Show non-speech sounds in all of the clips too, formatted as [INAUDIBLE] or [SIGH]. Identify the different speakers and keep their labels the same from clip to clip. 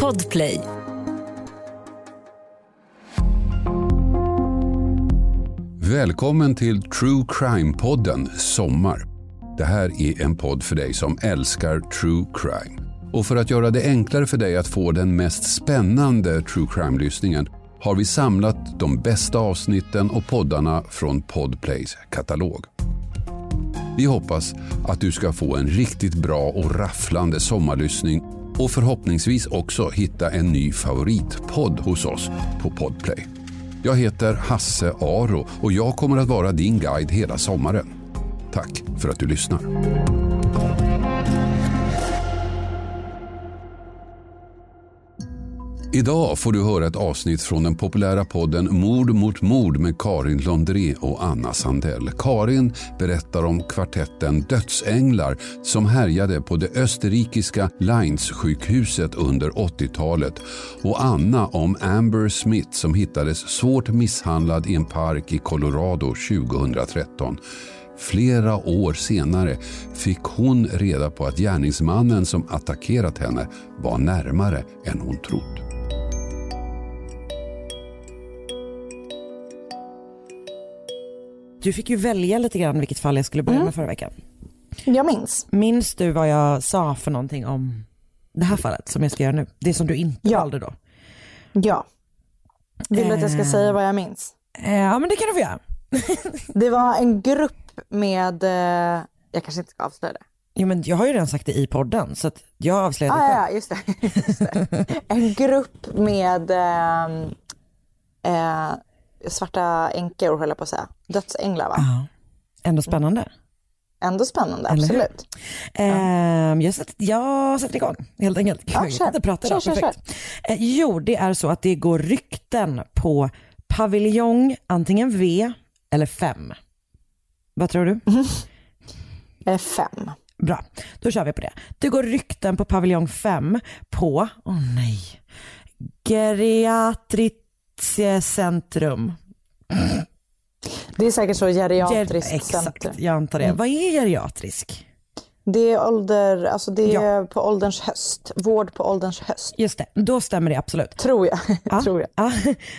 Speaker 1: Podplay.
Speaker 2: Välkommen till True Crime-podden Sommar. Det här är en podd för dig som älskar true crime. Och för att göra det enklare för dig att få den mest spännande true crime-lyssningen har vi samlat de bästa avsnitten och poddarna från Podplays katalog. Vi hoppas att du ska få en riktigt bra och rafflande sommarlyssning och förhoppningsvis också hitta en ny favoritpodd hos oss på Podplay. Jag heter Hasse Aro och jag kommer att vara din guide hela sommaren. Tack för att du lyssnar. Idag får du höra ett avsnitt från den populära podden Mord mot mord med Karin Londré och Anna Sandell. Karin berättar om kvartetten Dödsänglar som härjade på det österrikiska Lines-sjukhuset under 80-talet och Anna om Amber Smith som hittades svårt misshandlad i en park i Colorado 2013. Flera år senare fick hon reda på att gärningsmannen som attackerat henne var närmare än hon trott.
Speaker 3: Du fick ju välja lite grann vilket fall jag skulle börja
Speaker 4: Mm.
Speaker 3: med förra veckan.
Speaker 4: Jag minns.
Speaker 3: Minns du vad jag sa för någonting om det här fallet som jag ska göra nu? Det som du inte
Speaker 4: Ja.
Speaker 3: valde då?
Speaker 4: Ja. Vill du att jag ska
Speaker 3: Eh.
Speaker 4: säga vad jag minns?
Speaker 3: Eh, ja men det kan du få göra. [LAUGHS]
Speaker 4: Det var en grupp med, eh, jag kanske inte ska avslöja det.
Speaker 3: Jo men jag har ju redan sagt det i podden så att jag avslöjade
Speaker 4: Ah,
Speaker 3: själv.
Speaker 4: ja, just det. [LAUGHS] just det. En grupp med eh, eh, svarta änkor höll jag på att säga. Dödsänglar va?
Speaker 3: Ja. Ändå spännande.
Speaker 4: Ändå spännande,
Speaker 3: Eller
Speaker 4: absolut.
Speaker 3: Ehm, jag, sätter, jag sätter igång helt enkelt.
Speaker 4: Ja,
Speaker 3: jag
Speaker 4: kör.
Speaker 3: kan inte prata
Speaker 4: Kör, kör,
Speaker 3: perfekt. Eh, jo, det är så att det går rykten på paviljong antingen V eller 5. Vad tror du? [LAUGHS]
Speaker 4: Eh, fem.
Speaker 3: Bra, då kör vi på det. Det går rykten på paviljong 5 på, åh nej, Geriatricentrum.
Speaker 4: Det är säkert så geriatriskt
Speaker 3: Ger-. Exakt, jag antar
Speaker 4: Mm.
Speaker 3: det. Vad är geriatrisk?
Speaker 4: Det är ålder, alltså det är
Speaker 3: Ja.
Speaker 4: på ålderns höst. Vård på ålderns höst.
Speaker 3: Just det, då stämmer det absolut.
Speaker 4: Tror jag. [LAUGHS]
Speaker 3: Ja,
Speaker 4: tror jag.
Speaker 3: ja.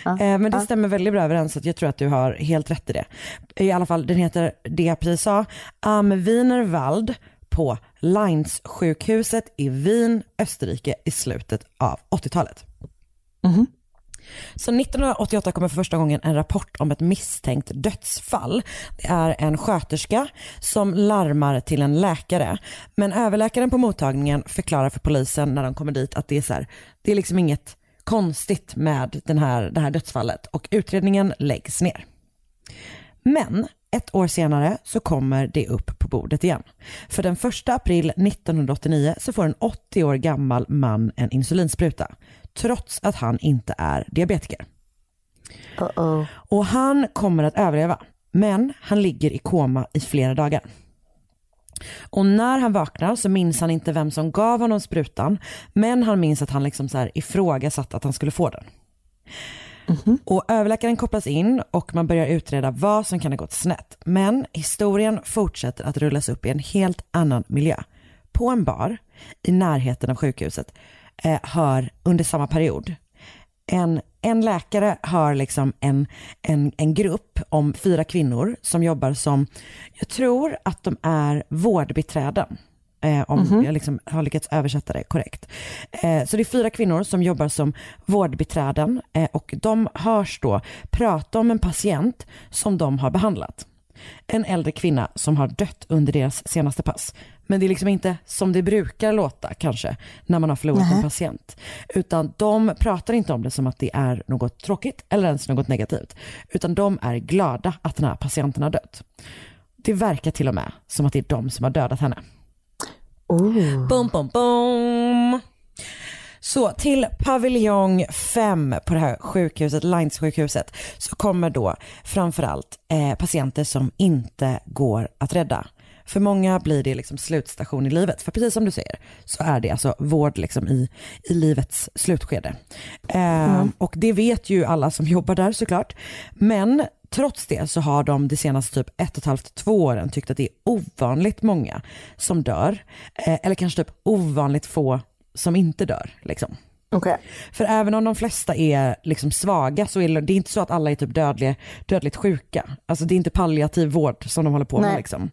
Speaker 4: Ja, [LAUGHS]
Speaker 3: Eh, Men det stämmer väldigt bra överens så jag tror att du har helt rätt i det. I alla fall, den heter det jag precis sa, Am Wienerwald på Lines-sjukhuset i Wien, Österrike i slutet av 80-talet.
Speaker 4: Mhm.
Speaker 3: Så 1988 kommer för första gången en rapport om ett misstänkt dödsfall. Det är en sköterska som larmar till en läkare. Men överläkaren på mottagningen förklarar för polisen när de kommer dit att det är så här, det är liksom inget konstigt med den här, det här dödsfallet och utredningen läggs ner. Men ett år senare så kommer det upp på bordet igen. För den 1 april 1989 så får en 80 år gammal man en insulinspruta trots att han inte är diabetiker.
Speaker 4: Uh-oh.
Speaker 3: Och han kommer att överleva, men han ligger i koma i flera dagar. Och när han vaknar så minns han inte vem som gav honom sprutan, men han minns att han liksom så här ifrågasatte att han skulle få den. Och överläkaren kopplas in och man börjar utreda vad som kan ha gått snett. Men historien fortsätter att rullas upp i en helt annan miljö. På en bar i närheten av sjukhuset eh, hör under samma period en, en läkare har liksom en, en, en grupp om fyra kvinnor som jobbar som, jag tror att de är vårdbiträden. Eh, om jag liksom har lyckats översätta det korrekt. Eh, så det är fyra kvinnor som jobbar som vårdbiträden eh, och de hörs då prata om en patient som de har behandlat. En äldre kvinna som har dött under deras senaste pass. Men det är liksom inte som det brukar låta kanske när man har förlorat en patient. Utan de pratar inte om det som att det är något tråkigt eller ens något negativt. Utan de är glada att den här patienten har dött. Det verkar till och med som att det är de som har dödat henne.
Speaker 4: Oh.
Speaker 3: Bum, bum, bum. Så till paviljong 5 på det här sjukhuset, Lines-sjukhuset, så kommer då framförallt eh, patienter som inte går att rädda. För många blir det liksom slutstation i livet. För precis som du säger så är det alltså vård liksom i, i livets slutskede. Eh, Och det vet ju alla som [LAUGHS] jobbar där såklart. Men trots det så har de de senaste typ ett och ett halvt, två åren tyckt att det är ovanligt många som dör. Eh, eller kanske typ ovanligt få som inte dör. Liksom.
Speaker 4: Okej.
Speaker 3: För även om de flesta är liksom svaga så är det inte så att alla är typ dödliga, dödligt sjuka. Alltså det är inte palliativ vård som de håller på med.
Speaker 4: Nej.
Speaker 3: Liksom.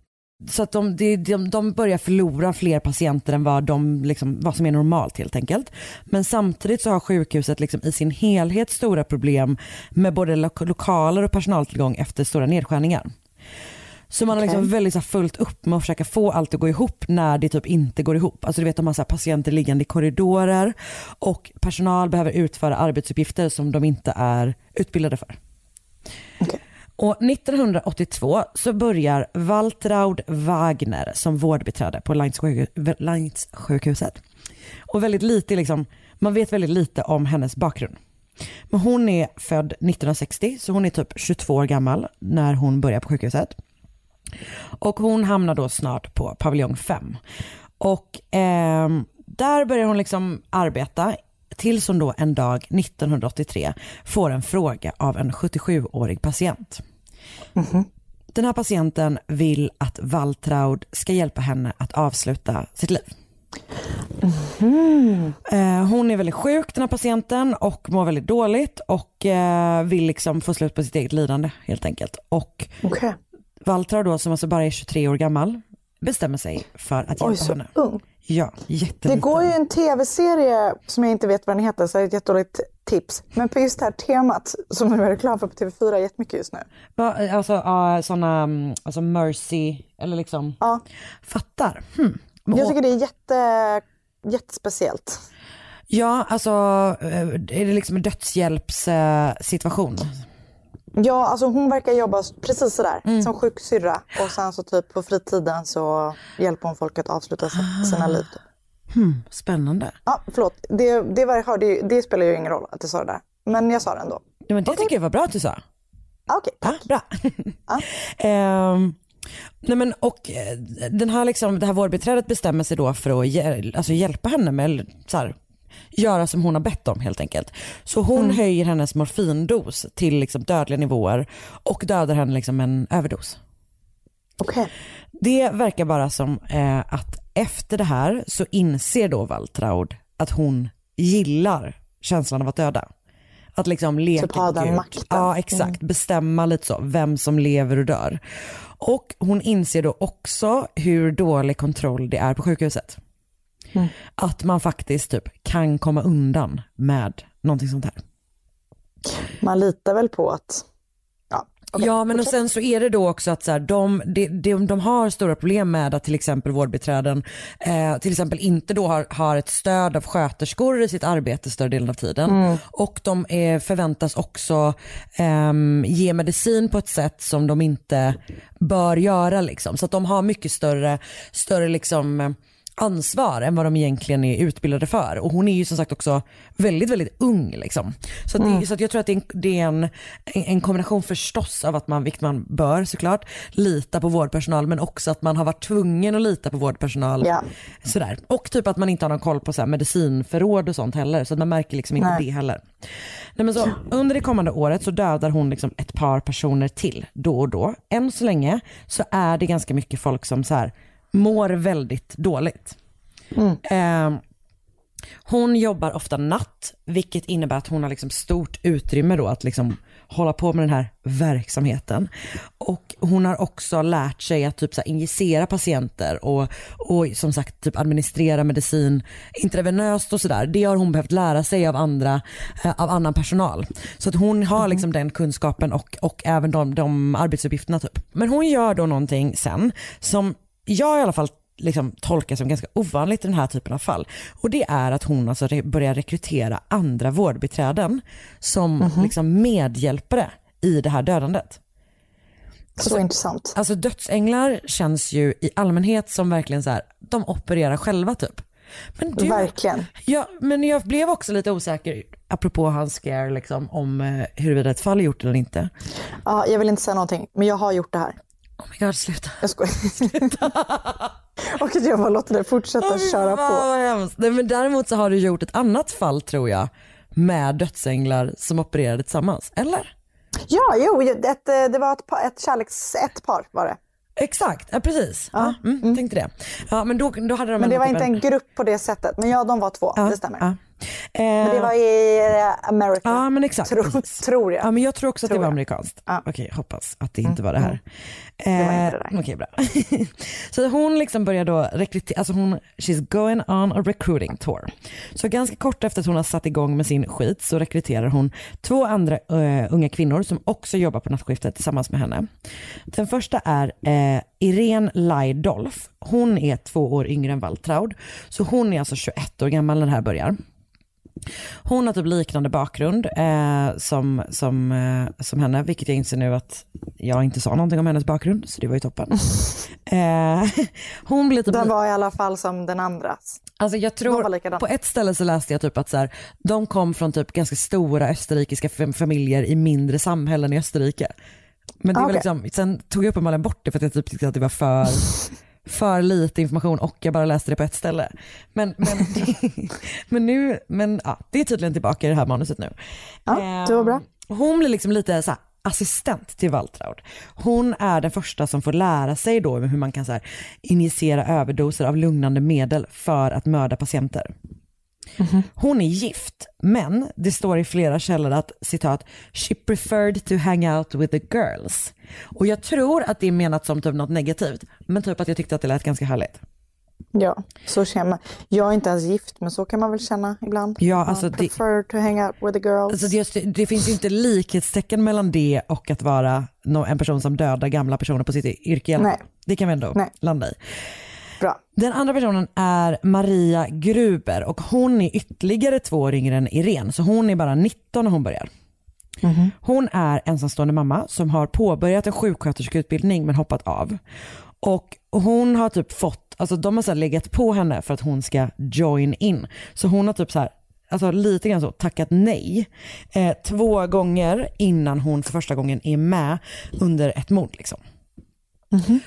Speaker 3: Så att de, de, de, börjar förlora fler patienter än vad, de, liksom, vad som är normalt helt enkelt. Men samtidigt så har sjukhuset liksom i sin helhet stora problem med både lo lokaler och personaltillgång efter stora nedskärningar. Så man har liksom
Speaker 4: Okej.
Speaker 3: väldigt så här fullt upp med att försöka få allt att gå ihop när det typ inte går ihop. Alltså du vet de har så här patienter liggande i korridorer och personal behöver utföra arbetsuppgifter som de inte är utbildade för.
Speaker 4: Okej.
Speaker 3: Och 1982 så börjar Waltraud Wagner som vårdbiträde på Lainz-sjukhuset. Och väldigt lite liksom, man vet väldigt lite om hennes bakgrund. Men hon är född 1960 så hon är typ 22 år gammal när hon börjar på sjukhuset. Och hon hamnar då snart på paviljong 5. Och eh, där börjar hon liksom arbeta tills hon då en dag 1983 får en fråga av en 77-årig patient. Den här patienten vill att Waltraud ska hjälpa henne att avsluta sitt liv. Eh, Hon är väldigt sjuk den här patienten och mår väldigt dåligt och eh, vill liksom få slut på sitt eget lidande helt enkelt. Och
Speaker 4: Okej.
Speaker 3: Waltraud då som alltså bara är 23 år gammal bestämmer sig för att hjälpa
Speaker 4: Oj, så
Speaker 3: henne.
Speaker 4: ung.
Speaker 3: Ja,
Speaker 4: Det
Speaker 3: jätteliten.
Speaker 4: går ju en tv-serie som jag inte vet vad den heter, så det är ett jättedåligt tips. Men på just det här temat som du är reklam för på TV4 jättemycket just nu.
Speaker 3: Va, alltså uh, sådana, mm, alltså mercy eller liksom,
Speaker 4: Ja,
Speaker 3: fattar. Hmm.
Speaker 4: Jag tycker det är jätte, jättespeciellt.
Speaker 3: Ja, alltså eh, är det liksom en dödshjälpssituation?
Speaker 4: Ja, alltså hon verkar jobba precis sådär,
Speaker 3: Mm.
Speaker 4: som sjuksyrra. Och sen så typ på fritiden så hjälper hon folk att avsluta si- sina liv. typ.
Speaker 3: Hmm, spännande.
Speaker 4: Ja, förlåt. Det, det, var, hörde ju- det spelar ju ingen roll att jag sa det där. Men jag sa det ändå.
Speaker 3: Ja, men det tycker jag var bra att du sa.
Speaker 4: Ah, Okej,
Speaker 3: Ja,
Speaker 4: tack.
Speaker 3: bra. [LAUGHS] Ehm, nej men, och eh, den här liksom, det här vårdbiträdet bestämmer sig då för att hjäl- alltså hjälpa henne med så här, göra som hon har bett om helt enkelt. Så hon höjer hennes morfindos till liksom dödliga nivåer och dödar henne liksom en överdos.
Speaker 4: Okej.
Speaker 3: Det verkar bara som eh, att efter det här så inser då Waltraud att hon gillar känslan av att döda. Att liksom leka
Speaker 4: Typ ha den makten.
Speaker 3: Ja exakt, bestämma lite så, vem som lever och dör. Och hon inser då också hur dålig kontroll det är på sjukhuset.
Speaker 4: Mm.
Speaker 3: Att man faktiskt typ kan komma undan med någonting sånt här.
Speaker 4: Man litar väl på att... Ja, okej.
Speaker 3: Ja men och sen så är det då också att så här, de, de, de, de har stora problem med att till exempel vårdbiträden eh, till exempel inte då har, har ett stöd av sköterskor i sitt arbete större delen av tiden. Och de är, förväntas också ehm, ge medicin på ett sätt som de inte bör göra liksom. Så att de har mycket större, större liksom eh, ansvar än vad de egentligen är utbildade för. Och hon är ju som sagt också väldigt, väldigt ung. Liksom. Så, det, så att jag tror att det är, en, det är en, en kombination förstås av att man, vilket man bör såklart, lita på vårdpersonal men också att man har varit tvungen att lita på vårdpersonal.
Speaker 4: Ja.
Speaker 3: Sådär. Och typ att man inte har någon koll på så här medicinförråd och sånt heller. Så att man märker liksom inte
Speaker 4: Nej.
Speaker 3: det heller. Nej, men så, under det kommande året så dödar hon liksom ett par personer till då och då. Än så länge så är det ganska mycket folk som så här, mår väldigt dåligt. Eh, hon jobbar ofta natt, vilket innebär att hon har liksom stort utrymme då att liksom hålla på med den här verksamheten. Och hon har också lärt sig att typ så injicera patienter och, och som sagt typ administrera medicin intravenöst och sådär. Det har hon behövt lära sig av andra, eh, av annan personal. Så att hon har liksom den kunskapen och, och även de, de arbetsuppgifterna typ. Men hon gör då någonting sen som jag i alla fall liksom tolkar som ganska ovanligt i den här typen av fall. Och det är att hon alltså re- börjar rekrytera andra vårdbiträden som liksom medhjälpare i det här dödandet.
Speaker 4: Så intressant.
Speaker 3: Alltså dödsänglar känns ju i allmänhet som verkligen så här, de opererar själva typ. Men du,
Speaker 4: Verkligen.
Speaker 3: Ja, men jag blev också lite osäker, apropå hans scare, liksom, om eh, huruvida ett fall är gjort eller inte.
Speaker 4: Ja, jag vill inte säga någonting, men jag har gjort det här.
Speaker 3: Oh my god, sluta.
Speaker 4: Jag skojar. [LAUGHS] och att jag bara låter det fortsätta köra
Speaker 3: Fan,
Speaker 4: på.
Speaker 3: vad hemskt. Nej, men däremot så har du gjort ett annat fall tror jag, med dödsänglar som opererade tillsammans, eller?
Speaker 4: Ja, jo, ett, eh, det var ett, par, ett kärleks... Ett par var det.
Speaker 3: Exakt, ja, precis. Ja. mm, Tänkte det. Ja, men då, då hade de
Speaker 4: Men det var
Speaker 3: typ
Speaker 4: inte en grupp på det sättet. Men ja, de var två,
Speaker 3: Ja,
Speaker 4: det stämmer. Men det
Speaker 3: Eh,
Speaker 4: var i eh, America,
Speaker 3: Ja men exakt.
Speaker 4: Tro- tror jag.
Speaker 3: Ja men jag tror också att
Speaker 4: Tror
Speaker 3: det var amerikanskt.
Speaker 4: Ja. Mm,
Speaker 3: Okej, hoppas att det inte var det här.
Speaker 4: var inte det där.
Speaker 3: Okej bra. [LAUGHS] så hon liksom börjar då rekrytera, alltså hon, she's going on a recruiting tour. Så ganska kort efter att hon har satt igång med sin skit så rekryterar hon två andra eh, unga kvinnor som också jobbar på nattskiftet tillsammans med henne. Den första är eh, Irene Laidolf. Hon är två år yngre än Waltraud. Så hon är alltså 21 år gammal när det här börjar. Hon har typ liknande bakgrund eh, som, som, eh, som henne, vilket jag inser nu att jag inte sa någonting om hennes bakgrund, så det var ju toppen. [LAUGHS] Eh, hon blir typ,
Speaker 4: Den var i alla fall som den andras.
Speaker 3: alltså jag
Speaker 4: var
Speaker 3: tror, på ett ställe så läste jag typ att så här, de kom från typ ganska stora österrikiska fam- familjer i mindre samhällen i Österrike. Men det var
Speaker 4: Okej.
Speaker 3: liksom, sen tog jag uppenbarligen bort det för att jag typ tyckte att det var för [LAUGHS] för lite information och jag bara läste det på ett ställe. Men, men, [LAUGHS] men nu, men ja, det är tydligen tillbaka i det här manuset nu.
Speaker 4: Ja, det var bra.
Speaker 3: Eh, Hon blir liksom lite så här, assistent till Waltraud. Hon är den första som får lära sig då hur man kan så här, injicera överdoser av lugnande medel för att mörda patienter. Hon är gift, men det står i flera källor att citat, she preferred to hang out with the girls. Och jag tror att det är menat som typ något negativt, men typ att jag tyckte att det lät ganska härligt.
Speaker 4: Ja, så känner man. Jag är inte ens gift, men så kan man väl känna ibland.
Speaker 3: Ja, alltså det-
Speaker 4: prefer to hang out with the girls.
Speaker 3: Alltså det, det finns ju inte likhetstecken mellan det och att vara en person som dödar gamla personer på sitt yrke
Speaker 4: Nej.
Speaker 3: Det kan vi ändå
Speaker 4: Nej.
Speaker 3: landa i.
Speaker 4: Bra.
Speaker 3: Den andra personen är Maria Gruber och hon är ytterligare två år yngre än Irene, så hon är bara 19 när hon börjar. Hon är ensamstående mamma som har påbörjat en sjuksköterskeutbildning men hoppat av. Och hon har typ fått, alltså de har så här legat på henne för att hon ska join in. Så hon har typ så här, alltså lite grann så tackat nej. Eh, två gånger innan hon för första gången är med under ett mord liksom.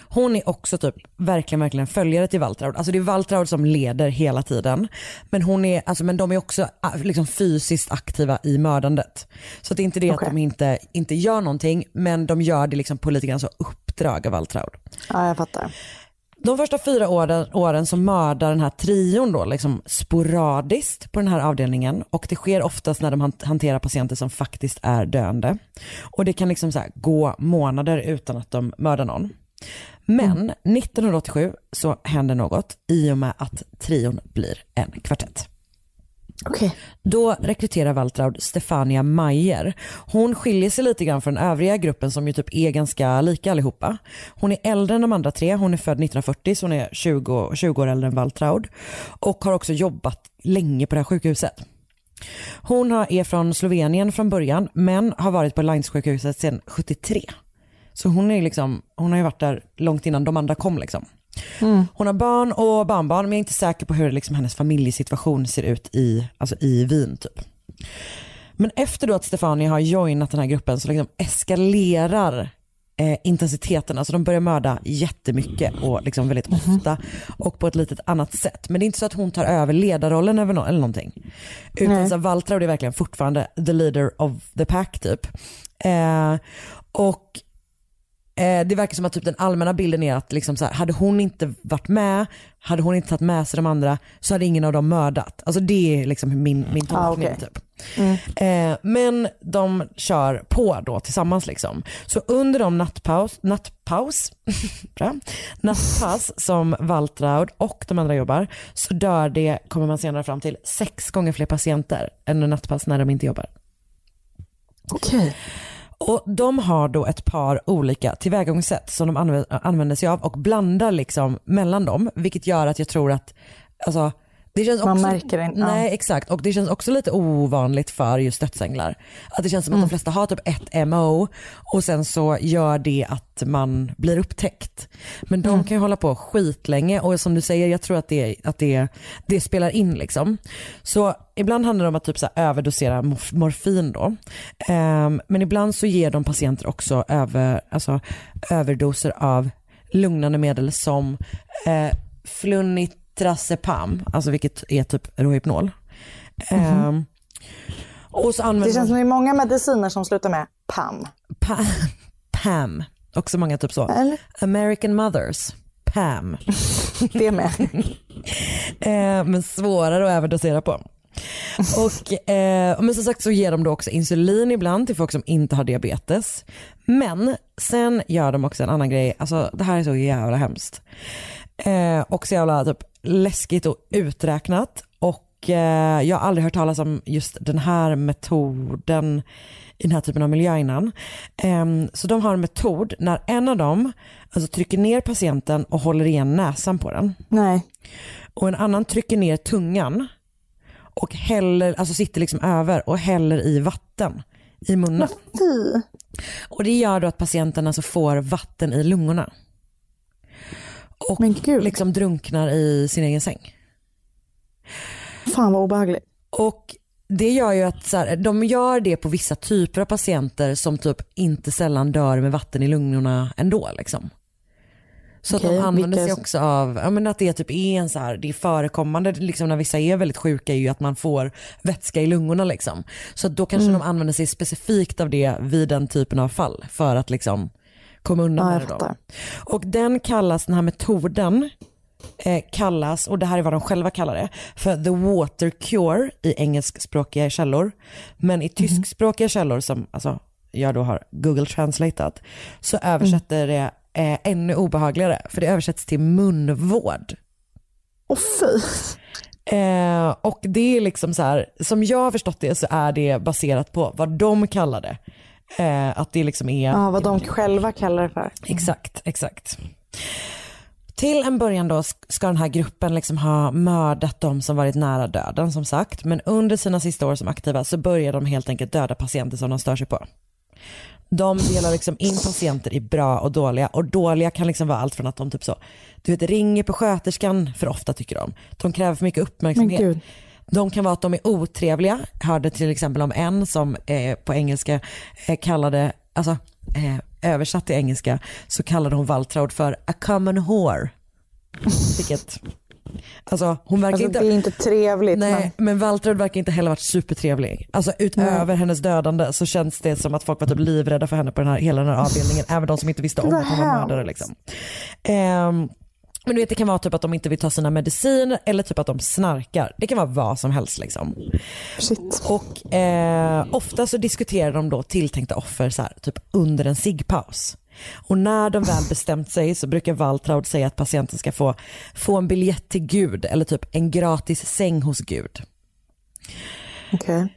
Speaker 3: Hon är också typ verkligen, verkligen följare till Waltraud. Alltså det är Waltraud som leder hela tiden. Men, hon är, alltså, men de är också ah, liksom fysiskt aktiva i mördandet. Så det är inte det
Speaker 4: Okej.
Speaker 3: att de inte, inte gör någonting, men de gör det liksom på lite grann så uppdrag av Waltraud.
Speaker 4: Ja, jag fattar.
Speaker 3: De första fyra åren, åren så mördar den här trion då liksom sporadiskt på den här avdelningen och det sker oftast när de han- hanterar patienter som faktiskt är döende. Och det kan liksom så gå månader utan att de mördar någon. Men 1987 så händer något i och med att trion blir en kvartett.
Speaker 4: Okej.
Speaker 3: Då rekryterar Waltraud Stefania Mayer. Hon skiljer sig lite grann från den övriga gruppen som ju typ är ganska lika allihopa. Hon är äldre än de andra tre, hon är född 1940 så hon är 20, 20 år äldre än Waltraud. Och har också jobbat länge på det här sjukhuset. Hon är från Slovenien från början men har varit på Lines-sjukhuset sedan 73. Så hon, är liksom, hon har ju varit där långt innan de andra kom liksom. Hon har barn och barnbarn men jag är inte säker på hur liksom hennes familjesituation ser ut i, alltså i Wien typ. Men efter då att Stefania har joinat den här gruppen så liksom eskalerar eh, intensiteten. Alltså de börjar mörda jättemycket och liksom väldigt ofta och på ett litet annat sätt. Men det är inte så att hon tar över ledarrollen över no- eller någonting. Utan
Speaker 4: Nej.
Speaker 3: så Waltraud är verkligen fortfarande the leader of the pack typ. Eh, och Eh, det verkar som att typ den allmänna bilden är att liksom så här, hade hon inte varit med, hade hon inte tagit med sig de andra så hade ingen av dem mördat. Alltså det är liksom min, min
Speaker 4: Ah,
Speaker 3: tolkning
Speaker 4: okej.
Speaker 3: typ. Eh, men de kör på då tillsammans liksom. Så under de nattpaus, nattpaus, [LAUGHS] nattpass som Waltraud och de andra jobbar så dör det, kommer man senare fram till, sex gånger fler patienter än under nattpass när de inte jobbar.
Speaker 4: Okej.
Speaker 3: Och de har då ett par olika tillvägagångssätt som de använder sig av och blandar liksom mellan dem, vilket gör att jag tror att, alltså, det känns också,
Speaker 4: Man märker det inte, ja.
Speaker 3: Nej exakt, och det känns också lite ovanligt för just dödsänglar. Att det känns som att
Speaker 4: Mm.
Speaker 3: de flesta har typ ett MO och sen så gör det att man blir upptäckt. Men de
Speaker 4: Mm.
Speaker 3: kan ju hålla på skitlänge och som du säger, jag tror att det, att det, det spelar in liksom. Så ibland handlar det om att typ så överdosera morf- morfin då. Ehm, men ibland så ger de patienter också över, alltså, överdoser av lugnande medel som eh, flunitrazepam, alltså vilket är typ Rohypnol. Ehm, och så använder
Speaker 4: Det känns som det är många mediciner som slutar med PAM.
Speaker 3: pa, [LAUGHS] PAM. Också många typ så.
Speaker 4: Eller?
Speaker 3: American Mothers, Pam. [LAUGHS]
Speaker 4: Det med. [LAUGHS]
Speaker 3: Eh, men svårare att överdosera på. Och, eh, men som sagt så ger de då också insulin ibland till folk som inte har diabetes. Men sen gör de också en annan grej, alltså det här är så jävla hemskt. Eh, och så jävla typ läskigt och uträknat. Och eh, jag har aldrig hört talas om just den här metoden i den här typen av miljö innan. Ehm, så de har en metod när en av dem alltså, trycker ner patienten och håller igen näsan på den
Speaker 4: Nej.
Speaker 3: och en annan trycker ner tungan och häller, alltså sitter liksom över och häller i vatten i munnen. Och det gör då att patienten alltså får vatten i lungorna. Och
Speaker 4: Men gud.
Speaker 3: liksom drunknar i sin egen säng.
Speaker 4: Fan vad obehagligt.
Speaker 3: Och det gör ju att så här, de gör det på vissa typer av patienter som typ inte sällan dör med vatten i lungorna ändå. Liksom. Så
Speaker 4: Okej,
Speaker 3: att de använder
Speaker 4: vilka-
Speaker 3: sig också av, ja men att det typ är en så här, det är förekommande liksom när vissa är väldigt sjuka är ju att man får vätska i lungorna liksom. Så att då kanske
Speaker 4: Mm.
Speaker 3: de använder sig specifikt av det vid den typen av fall för att liksom komma undan
Speaker 4: Ja,
Speaker 3: med det då.
Speaker 4: fattar.
Speaker 3: Och den kallas, den här metoden eh, kallas, och det här är vad de själva kallar det, för the water cure i engelskspråkiga källor. Men i tyskspråkiga källor som alltså, jag då har Google translatat så översätter det eh, ännu obehagligare för det översätts till munvård.
Speaker 4: Åh fy.
Speaker 3: Eh, och det är liksom så här, som jag har förstått det så är det baserat på vad de kallar det. Eh, att det liksom är
Speaker 4: Ja, vad de själva kallar det för.
Speaker 3: Exakt, exakt. Till en början då ska den här gruppen liksom ha mördat de som varit nära döden som sagt. Men under sina sista år som aktiva så börjar de helt enkelt döda patienter som de stör sig på. De delar liksom in patienter i bra och dåliga och dåliga kan liksom vara allt från att de typ så, du vet ringer på sköterskan för ofta tycker de. De kräver för mycket
Speaker 4: Men
Speaker 3: uppmärksamhet. De kan vara att de är otrevliga. Jag hörde till exempel om en som eh, på engelska eh, kallade, alltså eh, översatt till engelska så kallade hon Waltraud för a common whore. Vilket, alltså hon verkar
Speaker 4: Alltså,
Speaker 3: inte...
Speaker 4: det är inte trevligt.
Speaker 3: Nej, men Waltraud verkar inte heller varit supertrevlig. Alltså utöver hennes dödande så känns det som att folk var typ livrädda för henne på den här, hela den här avdelningen. även de som inte visste om att hon var mördare. Liksom. Ehm, men du vet det kan vara typ att de inte vill ta sina mediciner eller typ att de snarkar. Det kan vara vad som helst liksom.
Speaker 4: Shit.
Speaker 3: Och eh, ofta så diskuterar de då tilltänkta offer så här, typ under en ciggpaus. Och när de väl bestämt sig så brukar Waltraud säga att patienten ska få, få en biljett till Gud eller typ en gratis säng hos Gud.
Speaker 4: Okej.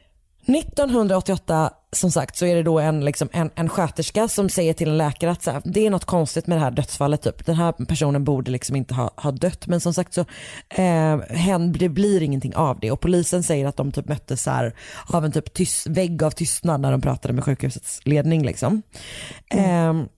Speaker 3: 1988 som sagt så är det då en, liksom, en, en sköterska som säger till en läkare att så här, det är något konstigt med det här dödsfallet. Typ. Den här personen borde liksom inte ha, ha dött men som sagt så eh, det blir ingenting av det och polisen säger att de typ möttes så här, av en typ tyst, vägg av tystnad när de pratade med sjukhusets ledning. Liksom. Ehm,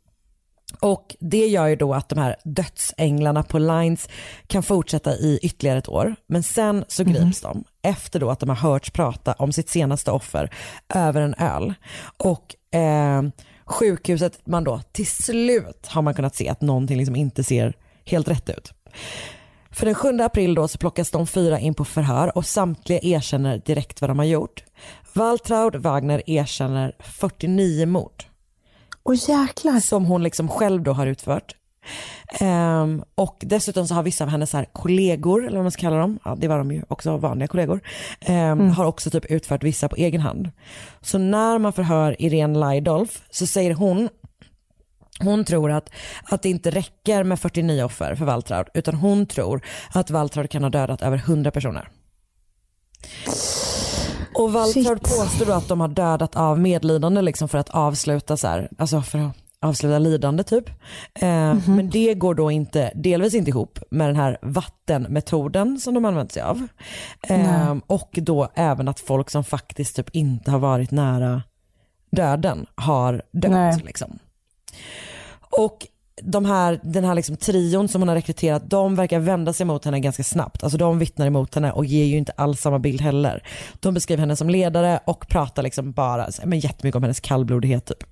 Speaker 3: och det gör ju då att de här dödsänglarna på Lines kan fortsätta i ytterligare ett år. Men sen så grips de efter då att de har hörts prata om sitt senaste offer över en öl. Och eh, sjukhuset, man då till slut har man kunnat se att någonting liksom inte ser helt rätt ut. För den 7 april då så plockas de fyra in på förhör och samtliga erkänner direkt vad de har gjort. Waltraud Wagner erkänner 49 mord
Speaker 4: Åh jäklar.
Speaker 3: som hon liksom själv då har utfört. Ehm, och dessutom så har vissa av hennes så här kollegor, eller vad man ska kalla dem, ja, det var de ju också vanliga kollegor, ehm, har också typ utfört vissa på egen hand. Så när man förhör Irene Laidolf så säger hon hon tror att, att det inte räcker med 49 offer för Waltraud utan hon tror att Waltraud kan ha dödat över 100 personer. Och
Speaker 4: Shit.
Speaker 3: påstår då att de har dödat av medlidande liksom för att avsluta så här, alltså för att avsluta lidande typ. Eh, Men det går då inte, delvis inte ihop med den här vattenmetoden som de använt sig av. Eh, och då även att folk som faktiskt typ inte har varit nära döden har dött. Liksom. Och de här, den här liksom trion som hon har rekryterat, de verkar vända sig mot henne ganska snabbt. Alltså de vittnar emot henne och ger ju inte alls samma bild heller. De beskriver henne som ledare och pratar liksom bara men jättemycket om hennes kallblodighet typ.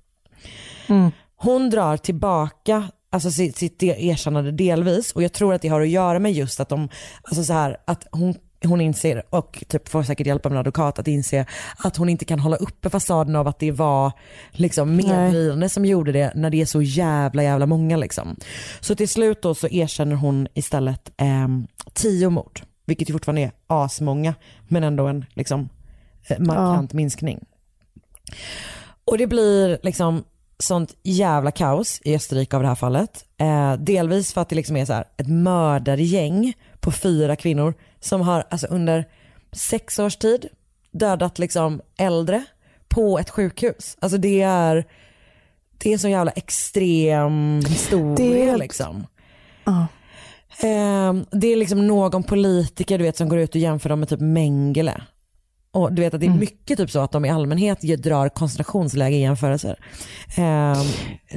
Speaker 3: Hon drar tillbaka alltså sitt, sitt de- erkännande delvis och jag tror att det har att göra med just att de, alltså så här, att hon hon inser, och typ får säkert hjälp av en advokat att inse att hon inte kan hålla uppe fasaden av att det var liksom medlidande som gjorde det när det är så jävla jävla många liksom. Så till slut då så erkänner hon istället eh, tio mord, vilket ju fortfarande är asmånga men ändå en liksom eh, markant ja. minskning. Och det blir liksom sånt jävla kaos i Österrike av det här fallet. Eh, delvis för att det liksom är så här, ett mördargäng på fyra kvinnor som har alltså under sex års tid dödat liksom äldre på ett sjukhus. Alltså det är, det är sån jävla extrem historia det... liksom. Uh. Eh, det är liksom någon politiker du vet som går ut och jämför dem med typ Mengele. Och du vet att det är mm. mycket typ så att de i allmänhet drar koncentrationsläge i jämförelser. Eh,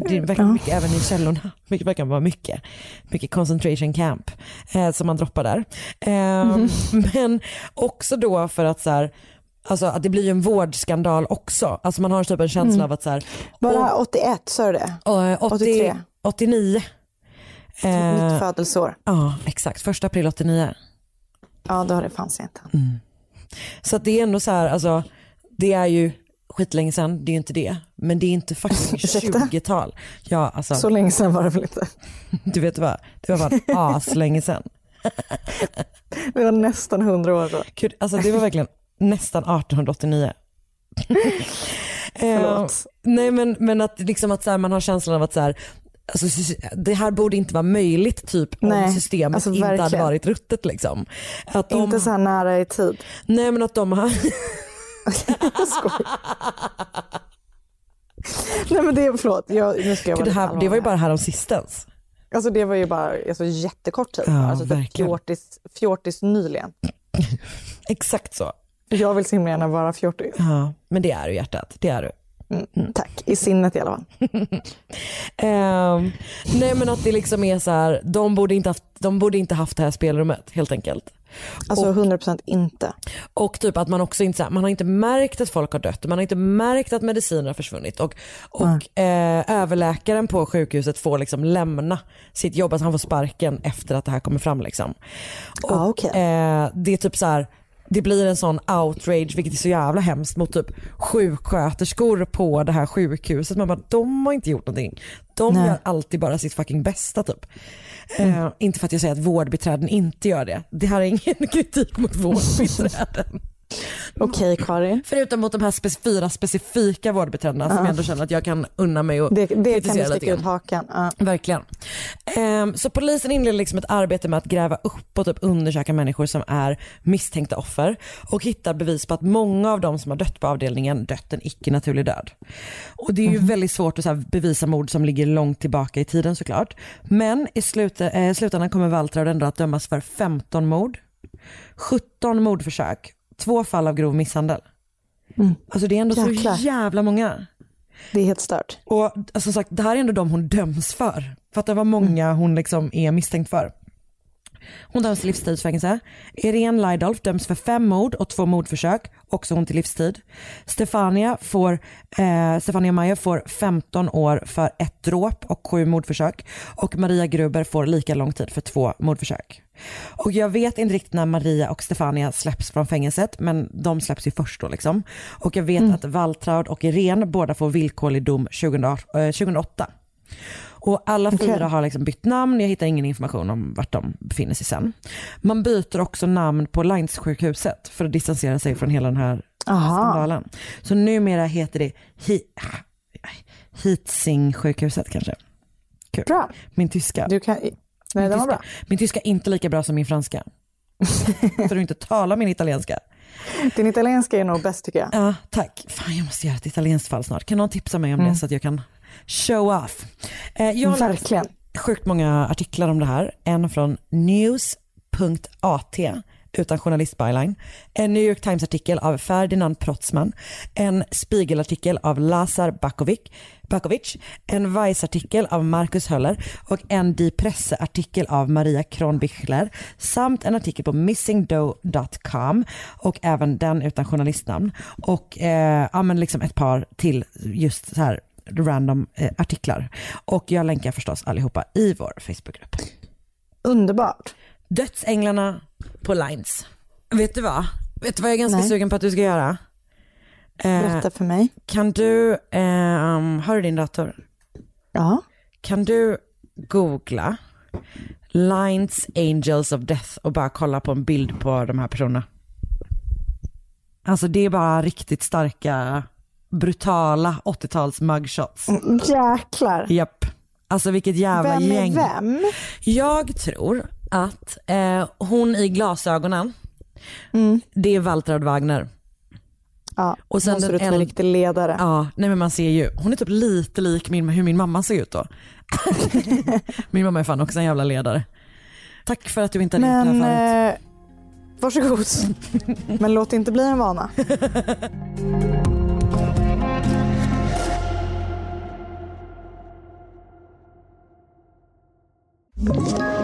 Speaker 3: det verkar mycket, även i källorna, [LAUGHS] mycket verkar vara mycket. Mycket concentration camp eh, som man droppar där. Eh, mm. [LAUGHS] Men också då för att så här, Alltså att det blir ju en vårdskandal också. Alltså man har typ en känsla mm. av att så här,
Speaker 4: Var det här 81, sa du det?
Speaker 3: 80, 83? 89.
Speaker 4: Mitt eh, födelseår.
Speaker 3: Ja, exakt. Första april 89.
Speaker 4: Ja, då har det fanns inte.
Speaker 3: Mm. Så det är ändå så här, alltså det är ju skitlänge sedan, det är ju inte det. Men det är inte faktiskt [LAUGHS] 20-tal. Ja, alltså,
Speaker 4: så länge sedan var det väl inte? [LAUGHS]
Speaker 3: Du vet vad, det var bara aslänge sedan.
Speaker 4: det var nästan 100 år då.
Speaker 3: Gud, alltså det var verkligen nästan 1889. [LAUGHS]
Speaker 4: Förlåt.
Speaker 3: Eh, nej men, men att, liksom att så här, man har känslan av att så här, Alltså, det här borde inte vara möjligt typ Nej, om systemet alltså, inte hade varit ruttet. Liksom.
Speaker 4: Att de... Inte så här nära i tid.
Speaker 3: Nej men att de har... [LAUGHS]
Speaker 4: Nej men det är, förlåt, jag, nu ska jag vara
Speaker 3: det, här, det var ju bara här om sistens.
Speaker 4: Alltså det var ju bara alltså, jättekort tid. Ja, alltså typ fjortis, fjortis nyligen. [LAUGHS]
Speaker 3: Exakt så.
Speaker 4: Jag vill så himla gärna vara fjortis.
Speaker 3: Ja, men det är du hjärtat, det är du.
Speaker 4: Mm, tack, i sinnet i alla fall.
Speaker 3: um, [LAUGHS] nej men att det liksom är så här, de borde inte haft, de borde inte haft det här spelrummet helt enkelt.
Speaker 4: Alltså och, 100% inte.
Speaker 3: Och typ att man också inte, man har inte märkt att folk har dött, man har inte märkt att mediciner har försvunnit och, och mm. eh, överläkaren på sjukhuset får liksom lämna sitt jobb, alltså han får sparken efter att det här kommer fram liksom. Och,
Speaker 4: ah, okay.
Speaker 3: eh, det är typ så här, det blir en sån outrage, vilket är så jävla hemskt, mot typ sjuksköterskor på det här sjukhuset. Man bara, de har inte gjort någonting. De Nej. gör alltid bara sitt fucking bästa typ. Mm. Uh, inte för att jag säger att vårdbiträden inte gör det. Det här är ingen [LAUGHS] kritik mot vårdbiträden.
Speaker 4: Okej okay, Karin.
Speaker 3: Förutom mot de här spec fyra specifika vårdbiträdena uh. som jag ändå känner att jag kan unna mig och
Speaker 4: Det, det kan du sticka ut hakan. Uh.
Speaker 3: Verkligen. Um, så polisen inleder liksom ett arbete med att gräva upp och typ undersöka människor som är misstänkta offer och hittar bevis på att många av de som har dött på avdelningen dött en icke naturlig död. Och det är ju mm. väldigt svårt att så bevisa mord som ligger långt tillbaka i tiden såklart. Men i slut, eh, slutändan kommer Waltraud ändå att dömas för 15 mord, 17 mordförsök två fall av grov misshandel. Mm. Alltså det är ändå Jäklar. så jävla många.
Speaker 4: Det är helt stört.
Speaker 3: Och alltså, som sagt, det här är ändå de hon döms för. För att det var många mm. hon liksom är misstänkt för. Hon döms till livstidsfängelse. Irene Lydolf döms för fem mord och två mordförsök, också hon till livstid. Stefania, får, eh, Stefania Meyer får 15 år för ett dråp och sju mordförsök och Maria Gruber får lika lång tid för två mordförsök. Och jag vet inte riktigt när Maria och Stefania släpps från fängelset men de släpps ju först då liksom. Och jag vet mm. att Waltraud och Irene båda får villkorlig dom 2008. Och alla okay. fyra har liksom bytt namn, jag hittar ingen information om vart de befinner sig sen. Man byter också namn på Lines-sjukhuset för att distansera sig från hela den här Aha. skandalen. Så numera heter det Hi Hitzing-sjukhuset kanske. Kul.
Speaker 4: Bra.
Speaker 3: Min tyska.
Speaker 4: Du kan... Nej,
Speaker 3: min,
Speaker 4: tyska, bra.
Speaker 3: min tyska är inte lika bra som min franska. [LAUGHS] För att inte tala min italienska.
Speaker 4: Din italienska är nog bäst tycker jag.
Speaker 3: Ja, tack. Fan, jag måste göra ett italienskt fall snart. Kan någon tipsa mig om mm. det så att jag kan show off. Eh, jag har
Speaker 4: Verkligen.
Speaker 3: sjukt många artiklar om det här. En från news.at utan journalistbyline. En New York Times-artikel av Ferdinand Protzman. En Spiegel-artikel av Lazar Bakovic. Bakovic, en Vice-artikel av Marcus Höller och en Die Presse-artikel av Maria Kronbichler samt en artikel på missingdoe.com och även den utan journalistnamn och eh, ja, men liksom ett par till just så här random eh, artiklar. Och jag länkar förstås allihopa i vår Facebookgrupp.
Speaker 4: Underbart.
Speaker 3: Dödsänglarna på Lines. Vet du vad? Vet du vad jag är ganska
Speaker 4: Nej.
Speaker 3: sugen på att du ska göra? Eh,
Speaker 4: Berätta för mig.
Speaker 3: kan du, ehm, har du din dator?
Speaker 4: Ja.
Speaker 3: Kan du googla Lines Angels of Death och bara kolla på en bild på de här personerna? Alltså det är bara riktigt starka, brutala 80-tals mugshots.
Speaker 4: Jäklar.
Speaker 3: Japp. Alltså vilket jävla
Speaker 4: Vem är
Speaker 3: gäng.
Speaker 4: vem?
Speaker 3: Jag tror att eh, hon i glasögonen,
Speaker 4: Mm.
Speaker 3: det är Waltraud Wagner.
Speaker 4: Ja,
Speaker 3: Och sen
Speaker 4: hon ser ut som en riktig ledare.
Speaker 3: Ja, nej men man ser ju, hon är typ lite lik min, hur min mamma ser ut då. [LAUGHS] min mamma är fan också en jävla ledare. Tack för att du inte har ringt det
Speaker 4: Men
Speaker 3: här förut.
Speaker 4: eh, varsågod. [LAUGHS] Men låt det inte bli en vana. [LAUGHS]
Speaker 1: Ett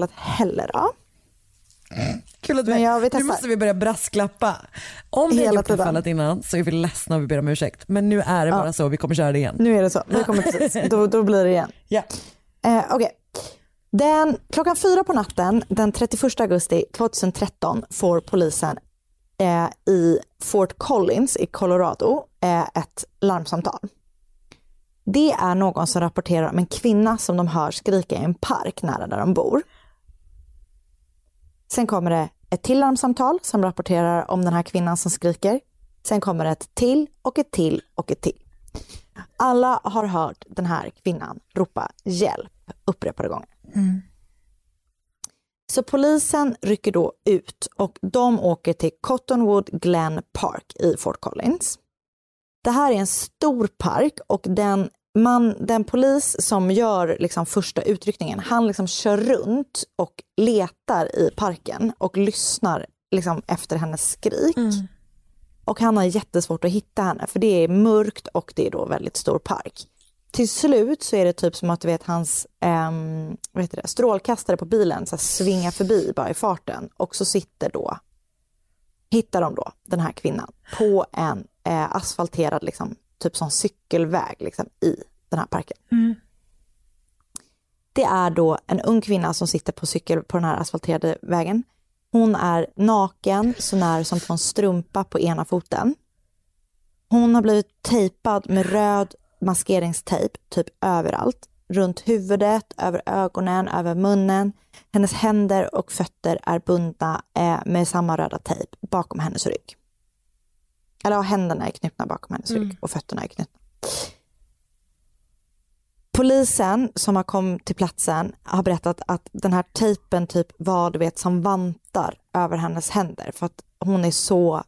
Speaker 4: heller. Ja.
Speaker 3: Kul att vi,
Speaker 4: men jag vill
Speaker 3: nu
Speaker 4: testa.
Speaker 3: måste vi börja brasklappa. Om vi har
Speaker 4: Hela
Speaker 3: gjort
Speaker 4: tiden.
Speaker 3: fallet innan så är vi ledsna och vi ber om ursäkt. Men nu är det bara så, vi kommer köra det igen.
Speaker 4: Nu är det så. Vi kommer [LAUGHS] precis. Då, då blir det igen.
Speaker 3: Ja.
Speaker 4: Eh, Okej. Den, klockan fyra på natten den 31 augusti 2013 får polisen eh, i Fort Collins i Colorado eh, ett larmsamtal. Det är någon som rapporterar om en kvinna som de hör skrika i en park nära där de bor. Sen kommer det ett till larmsamtal som rapporterar om den här kvinnan som skriker. Sen kommer ett till och ett till och ett till. Alla har hört den här kvinnan ropa hjälp upprepade gånger. Så polisen rycker då ut och de åker till Cottonwood Glen Park i Fort Collins. Det här är en stor park och den, man, den polis som gör liksom första utryckningen, han liksom kör runt och letar i parken och lyssnar liksom efter hennes skrik. Och han har jättesvårt att hitta henne för det är mörkt och det är då väldigt stor park. Till slut så är det typ som att du vet hans ehm, vad heter det, strålkastare på bilen så här, svingar förbi bara i farten och så sitter då, hittar de då den här kvinnan på en eh, asfalterad liksom, typ som cykelväg liksom, i den här parken. Det är då en ung kvinna som sitter på cykel på den här asfalterade vägen. Hon är naken, så när som på en strumpa på ena foten. Hon har blivit tejpad med röd maskeringstejp typ överallt. Runt huvudet, över ögonen, över munnen. Hennes händer och fötter är bundna eh, med samma röda tejp bakom hennes rygg. Eller ja, händerna är knutna bakom hennes rygg och fötterna är knutna. Polisen som har kommit till platsen har berättat att den här tejpen typ var du vet som vantar över hennes händer för att hon är så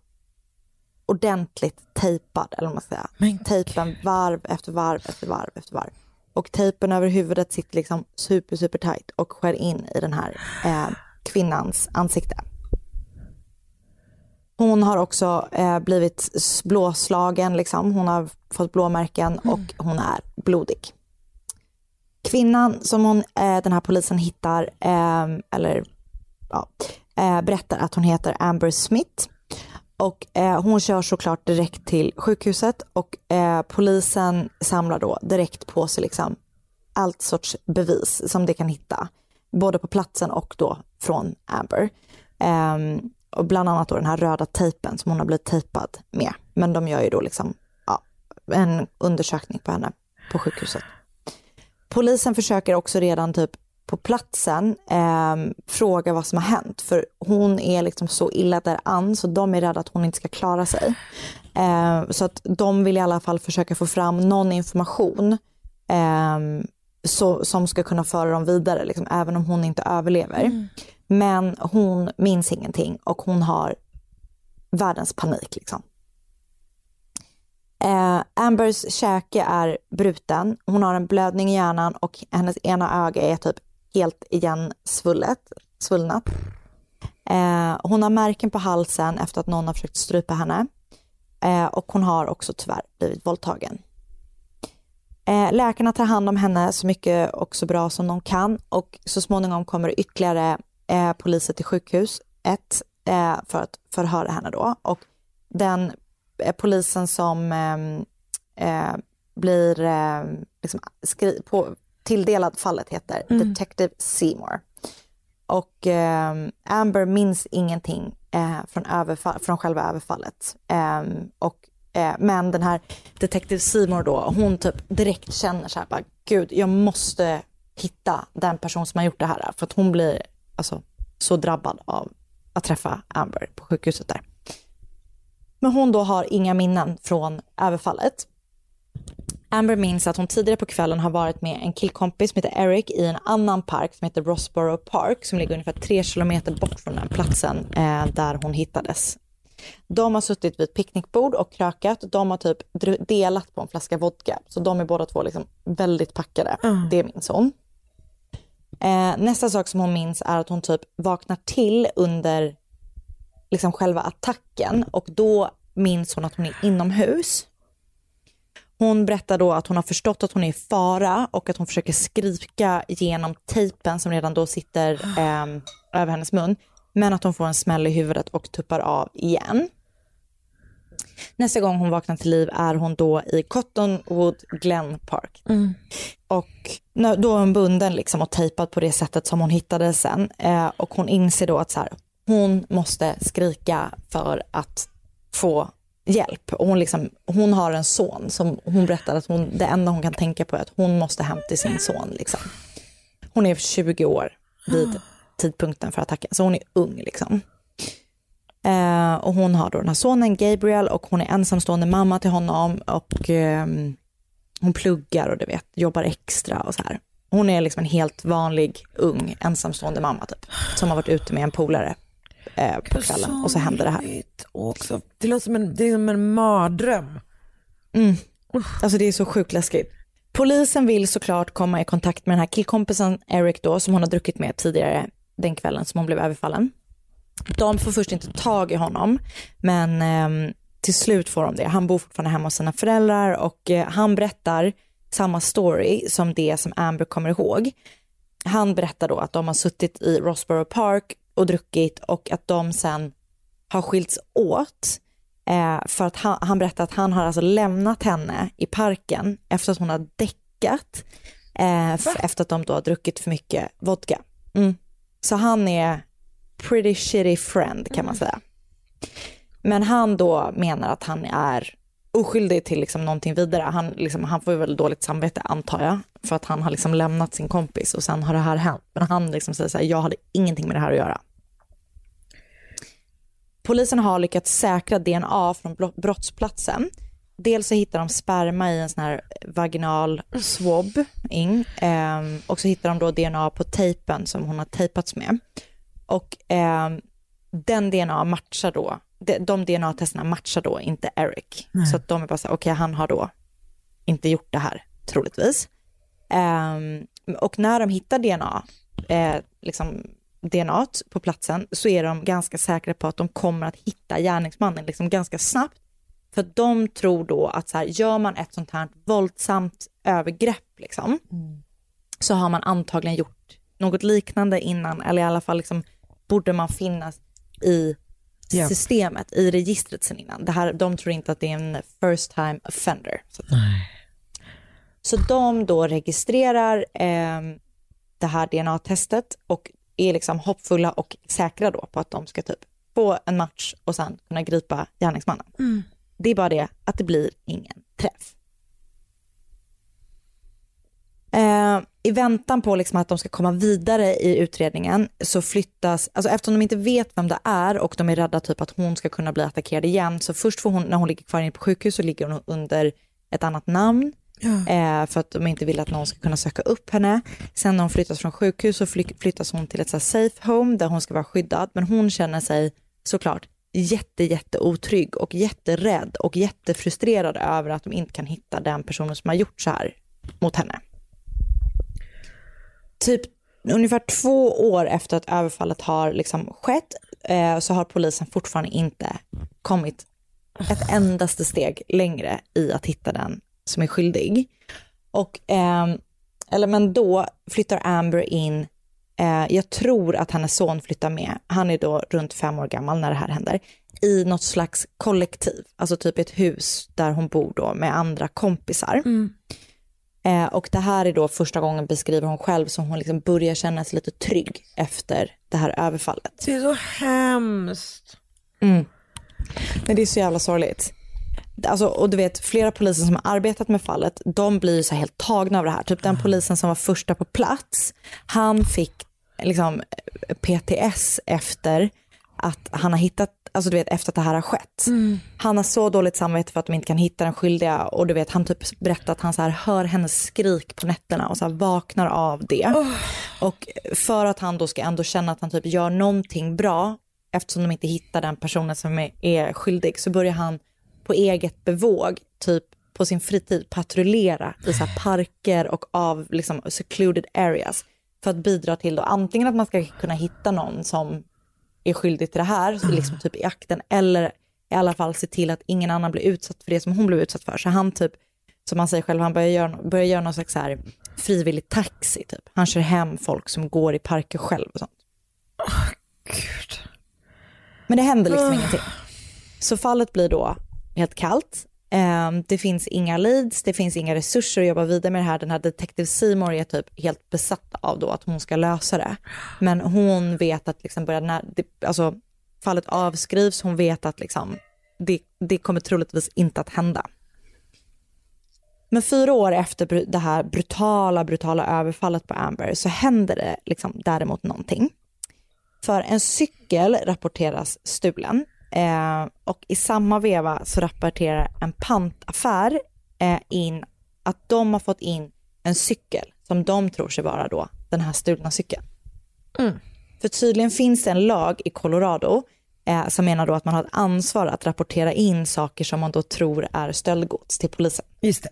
Speaker 4: ordentligt tejpad eller vad man ska säga.
Speaker 3: Men
Speaker 4: Tejpen varv efter varv efter varv efter varv. Och tejpen över huvudet sitter liksom super super tight och skär in i den här eh, kvinnans ansikte. Hon har också eh, blivit blåslagen, liksom. hon har fått blåmärken och hon är blodig. Kvinnan som hon, eh, den här polisen hittar, eh, eller ja, eh, berättar att hon heter Amber Smith. Och eh, hon kör såklart direkt till sjukhuset och eh, polisen samlar då direkt på sig liksom allt sorts bevis som de kan hitta. Både på platsen och då från Amber. Ehm, och bland annat då den här röda tejpen som hon har blivit tejpad med. Men de gör ju då liksom ja, en undersökning på henne på sjukhuset. Polisen försöker också redan typ på platsen eh, fråga vad som har hänt. För hon är liksom så illa däran så de är rädda att hon inte ska klara sig. Eh, så att de vill i alla fall försöka få fram någon information eh, så, som ska kunna föra dem vidare, liksom, även om hon inte överlever. Mm. Men hon minns ingenting och hon har världens panik. Liksom. Eh, Ambers käke är bruten, hon har en blödning i hjärnan och hennes ena öga är typ helt igen svullet, svullnat. Eh, hon har märken på halsen efter att någon har försökt strypa henne. Eh, och hon har också tyvärr blivit våldtagen. Eh, läkarna tar hand om henne så mycket och så bra som de kan och så småningom kommer ytterligare eh, poliser till sjukhuset eh, för att förhöra henne då. Och den eh, polisen som ehm, eh, blir eh, liksom skri- på, tilldelad fallet heter Detective Seymour. Och eh, Amber minns ingenting eh, från, överfall, från själva överfallet. Och, eh, men den här Detective Seymour då, hon typ direkt känner så här, bara, gud, jag måste hitta den person som har gjort det här. För att hon blir alltså, så drabbad av att träffa Amber på sjukhuset där. Men hon då har inga minnen från överfallet. Amber minns att hon tidigare på kvällen har varit med en killkompis som heter Eric i en annan park som heter Rossborough Park som ligger ungefär tre kilometer bort från den platsen eh, där hon hittades. De har suttit vid ett picknickbord och krökat. De har typ delat på en flaska vodka. Så de är båda två liksom väldigt packade. Det minns hon. Eh, nästa sak som hon minns är att hon typ vaknar till under liksom själva attacken och då minns hon att hon är inomhus. Hon berättar då att hon har förstått att hon är i fara och att hon försöker skrika genom tejpen som redan då sitter [GASPS] eh, över hennes mun. Men att hon får en smäll i huvudet och tuppar av igen. Nästa gång hon vaknar till liv är hon då i Cottonwood Glen Park. Och när- då är hon bunden liksom och tejpad på det sättet som hon hittade sen. Eh, och hon inser då att så här, hon måste skrika för att få hjälp. Och hon, liksom, hon har en son som hon berättar att hon, det enda hon kan tänka på är att hon måste hem till sin son. Liksom. Hon är 20 år vid [GASPS] tidpunkten för attacken, så hon är ung. Liksom. Eh, och hon har då den här sonen Gabriel och hon är ensamstående mamma till honom och ehm, hon pluggar och du vet, jobbar extra och så här. Hon är liksom en helt vanlig, ung, ensamstående mamma typ, som har varit ute med en polare eh, på kvällen och så händer det här.
Speaker 3: Också, det låter som en, det är som en mardröm.
Speaker 4: Alltså det är så sjukt läskigt. Polisen vill såklart komma i kontakt med den här killkompisen Eric då, som hon har druckit med tidigare den kvällen som hon blev överfallen. De får först inte tag i honom, men ehm, till slut får de det. Han bor fortfarande hemma hos sina föräldrar och eh, han berättar samma story som det som Amber kommer ihåg. Han berättar då att de har suttit i Rossborough Park och druckit och att de sen har skilts åt. Eh, för att han, han berättar att han har alltså lämnat henne i parken efter att hon har däckat. Eh, efter att de då har druckit för mycket vodka. Mm. Så han är pretty shitty friend kan man säga. Men han då menar att han är oskyldig till liksom någonting vidare. Han, liksom, han får ju väl dåligt samvete antar jag. För att han har liksom lämnat sin kompis och sen har det här hänt. Men han liksom säger så här, jag hade ingenting med det här att göra. Polisen har lyckats säkra DNA från brottsplatsen. Dels så hittar de sperma i en sån här vaginal swabbing ehm, och så hittar de då DNA på tejpen som hon har tejpats med. Och ehm, den DNA matchar då, de, de DNA-testerna matchar då inte Eric. Så att de är bara så okej han har då inte gjort det här troligtvis. Ehm, och när de hittar DNA, eh, liksom DNA på platsen så är de ganska säkra på att de kommer att hitta gärningsmannen liksom ganska snabbt. För de tror då att så här, gör man ett sånt här våldsamt övergrepp liksom, så har man antagligen gjort något liknande innan, eller i alla fall liksom, borde man finnas i
Speaker 3: Ja.
Speaker 4: systemet, i registret sen innan. Det här, de tror inte att det är en first time offender. Så, så de då registrerar eh, det här DNA-testet och är liksom hoppfulla och säkra då på att de ska typ få en match och sen kunna gripa gärningsmannen. Det är bara det att det blir ingen träff. Eh, I väntan på liksom att de ska komma vidare i utredningen så flyttas, alltså eftersom de inte vet vem det är och de är rädda typ att hon ska kunna bli attackerad igen, så först får hon, när hon ligger kvar inne på sjukhus så ligger hon under ett annat namn. Eh, för att de inte vill att någon ska kunna söka upp henne. Sen när hon flyttas från sjukhus så fly- flyttas hon till ett så safe home där hon ska vara skyddad. Men hon känner sig såklart jätte, jätte otrygg och jätterädd och jättefrustrerad över att de inte kan hitta den personen som har gjort så här mot henne. Typ ungefär två år efter att överfallet har liksom skett eh, så har polisen fortfarande inte kommit ett endaste steg längre i att hitta den som är skyldig. Och, eh, eller men då flyttar Amber in, eh, jag tror att hennes son flyttar med, han är då runt fem år gammal när det här händer, i något slags kollektiv, alltså typ ett hus där hon bor då med andra kompisar. Mm. Eh, och det här är då första gången beskriver hon själv som hon liksom börjar känna sig lite trygg efter det här överfallet.
Speaker 3: Det är så hemskt.
Speaker 4: Men det är så jävla sorgligt. Alltså, och du vet, flera poliser som har arbetat med fallet, de blir ju så här helt tagna av det här. Typ den polisen som var första på plats, han fick liksom PTS efter att han har hittat, alltså du vet efter att det här har skett. Han har så dåligt samvete för att de inte kan hitta den skyldiga och du vet han typ berättar att han så här hör hennes skrik på nätterna och så vaknar av det. Och för att han då ska ändå känna att han typ gör någonting bra eftersom de inte hittar den personen som är, skyldig så börjar han på eget bevåg typ på sin fritid patrullera i så parker och av liksom secluded areas för att bidra till då antingen att man ska kunna hitta någon som är skyldig till det här, [CLEARS THROAT] liksom typ i akten, eller i alla fall se till att ingen annan blir utsatt för det som hon blev utsatt för. Så han typ, som han säger själv, han börjar göra, börjar göra någon slags här frivillig taxi typ. Han kör hem folk som går i parker själv och sånt.
Speaker 3: Gud.
Speaker 4: Men det händer liksom ingenting. Så fallet blir då helt kallt. Ehm, det finns inga leads, det finns inga resurser att jobba vidare med det här. Den här Detective Seymour är typ helt besatt av då att hon ska lösa det. Men hon vet att liksom börja när, alltså, fallet avskrivs, hon vet att liksom, det, det kommer troligtvis inte att hända. Men fyra år efter det här brutala, brutala överfallet på Amber så händer det liksom däremot någonting. För en cykel rapporteras stulen eh, och i samma veva så rapporterar en pantaffär eh, in att de har fått in en cykel som de tror sig vara då den här stulna cykeln. För tydligen finns det en lag i Colorado eh, som menar då att man har ett ansvar att rapportera in saker som man då tror är stöldgods till polisen.
Speaker 3: Just det.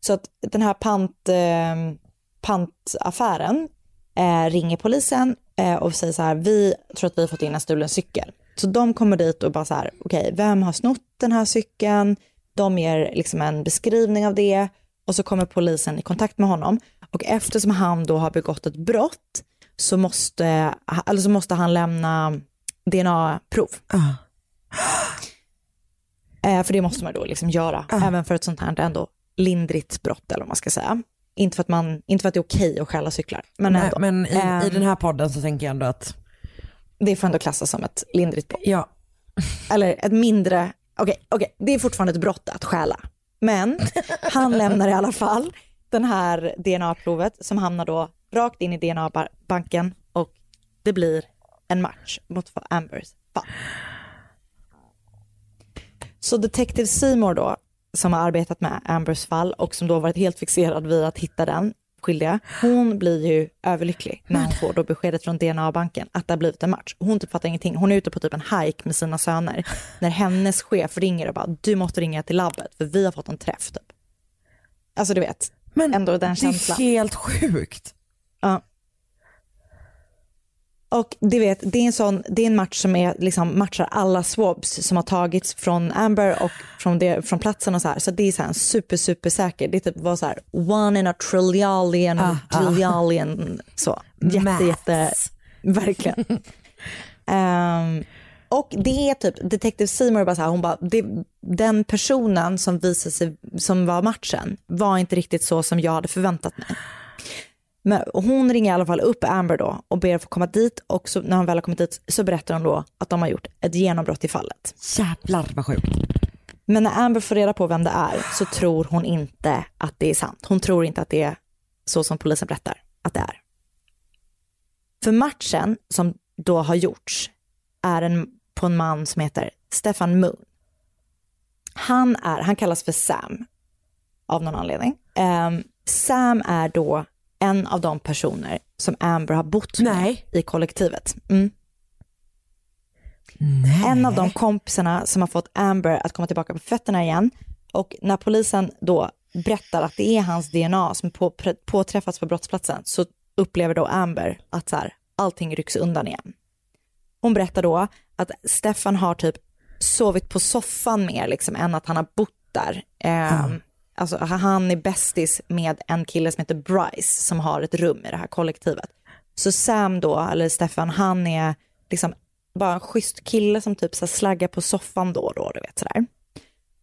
Speaker 4: Så att den här pant, eh, pantaffären eh, ringer polisen eh, och säger så här, vi tror att vi har fått in en stulen cykel. Så de kommer dit och bara så här, okej, vem har snott den här cykeln? De ger liksom en beskrivning av det och så kommer polisen i kontakt med honom. Och eftersom han då har begått ett brott så måste, eller så måste han lämna DNA-prov. Eh, för det måste man då liksom göra, även för ett sånt här ändå lindrigt brott eller vad man ska säga. Inte för att, man, inte för att det är okej att stjäla cyklar, men
Speaker 3: Nej,
Speaker 4: ändå.
Speaker 3: men i, i
Speaker 4: Ehm,
Speaker 3: den här podden så tänker jag ändå att,
Speaker 4: Det får ändå klassas som ett lindrigt brott.
Speaker 3: ja,
Speaker 4: Eller ett mindre, okej, okej, det är fortfarande ett brott att stjäla. Men han [LAUGHS] lämnar i alla fall den här DNA-provet som hamnar då rakt in i DNA-banken och det blir en match mot Ambers fall. Så Detective Seymour då, som har arbetat med Ambers fall och som då varit helt fixerad vid att hitta den skyldiga, hon blir ju överlycklig när hon får då beskedet från DNA-banken att det har blivit en match. Hon typ fattar ingenting. Hon är ute på typ en hike med sina söner när hennes chef ringer och bara du måste ringa till labbet för vi har fått en träff typ. Alltså du vet,
Speaker 3: men
Speaker 4: ändå den
Speaker 3: det är
Speaker 4: känslan.
Speaker 3: helt sjukt.
Speaker 4: Och du vet, det är en, sån, det är en match som är, liksom, matchar alla swabs som har tagits från Amber och från, det, från platsen och så här. Så det är så här en super, super säker. Det typ var så här one in a trillion,
Speaker 3: Ah, ah.
Speaker 4: trillion, så. Jätte,
Speaker 3: Maths.
Speaker 4: jätte, verkligen. Ehm, och det är typ, Detective Seymour bara så här, hon bara, det, den personen som visade sig, som var matchen, var inte riktigt så som jag hade förväntat mig. Men hon ringer i alla fall upp Amber då och ber att få komma dit och så, när hon väl har kommit dit så berättar hon då att de har gjort ett genombrott i fallet.
Speaker 3: Jävlar vad sjukt.
Speaker 4: Men när Amber får reda på vem det är så tror hon inte att det är sant. Hon tror inte att det är så som polisen berättar att det är. För matchen som då har gjorts är en, på en man som heter Stefan Moon. Han, är, han kallas för Sam av någon anledning. Ehm, Sam är då en av de personer som Amber har bott med
Speaker 3: Nej.
Speaker 4: i kollektivet. Mm. En av de kompisarna som har fått Amber att komma tillbaka på fötterna igen. Och när polisen då berättar att det är hans DNA som på, påträffats på brottsplatsen så upplever då Amber att så här, allting rycks undan igen. Hon berättar då att Stefan har typ sovit på soffan mer liksom, än att han har bott där. Eh, Alltså han är bästis med en kille som heter Bryce som har ett rum i det här kollektivet. Så Sam då, eller Stefan, han är liksom bara en schysst kille som typ så slaggar på soffan då och då, du vet sådär.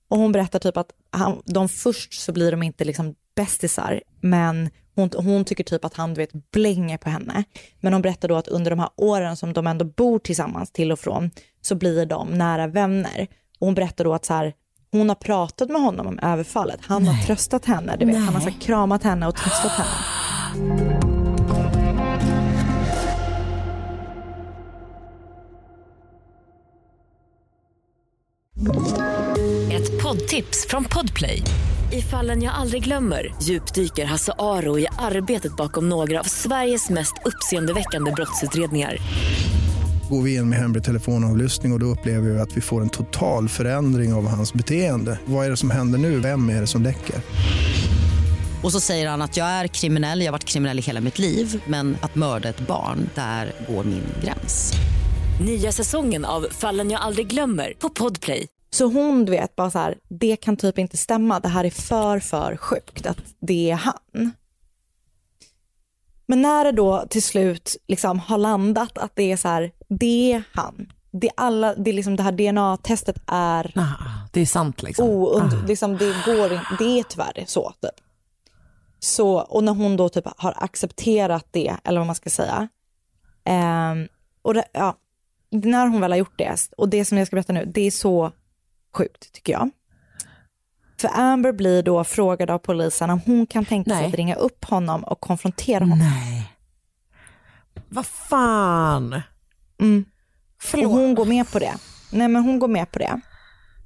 Speaker 4: Och hon berättar typ att han, de först så blir de inte liksom bästisar, men hon, hon tycker typ att han du vet blänger på henne. Men hon berättar då att under de här åren som de ändå bor tillsammans till och från så blir de nära vänner. Och hon berättar då att så här, hon har pratat med honom om överfallet. Han har tröstat henne, du vet. Han har så kramat henne och tröstat henne.
Speaker 1: Ett poddtips från Podplay. I fallen jag aldrig glömmer djupdyker Hasse Aro i arbetet bakom några av Sveriges mest uppseendeväckande brottsutredningar.
Speaker 5: Går vi in med hemlig telefonavlyssning och, och då upplever vi att vi får en total förändring av hans beteende. Vad är det som händer nu? Vem är det som läcker?
Speaker 6: Och så säger han att jag är kriminell, jag har varit kriminell i hela mitt liv men att mörda ett barn, där går min gräns.
Speaker 1: Nya säsongen av Fallen jag aldrig glömmer på Podplay.
Speaker 4: Så hon, du vet, bara så här, det kan typ inte stämma. Det här är för, för sjukt att det är han. Men när det då till slut liksom har landat att det är så här, det är han. Det, alla, det, är liksom, det här DNA-testet är
Speaker 3: Ah, det är sant liksom.
Speaker 4: ound,
Speaker 3: Ah.
Speaker 4: liksom, det går in, det är tyvärr så typ. Så, och när hon då typ har accepterat det, eller vad man ska säga. ehm, och det, ja, när hon väl har gjort det, och det som jag ska berätta nu, det är så sjukt tycker jag. För Amber blir då frågad av polisen om hon kan tänka sig
Speaker 3: Nej.
Speaker 4: att ringa upp honom och konfrontera honom.
Speaker 3: Nej. Vad fan.
Speaker 4: Mm. Och hon går med på det. Nej men hon går med på det.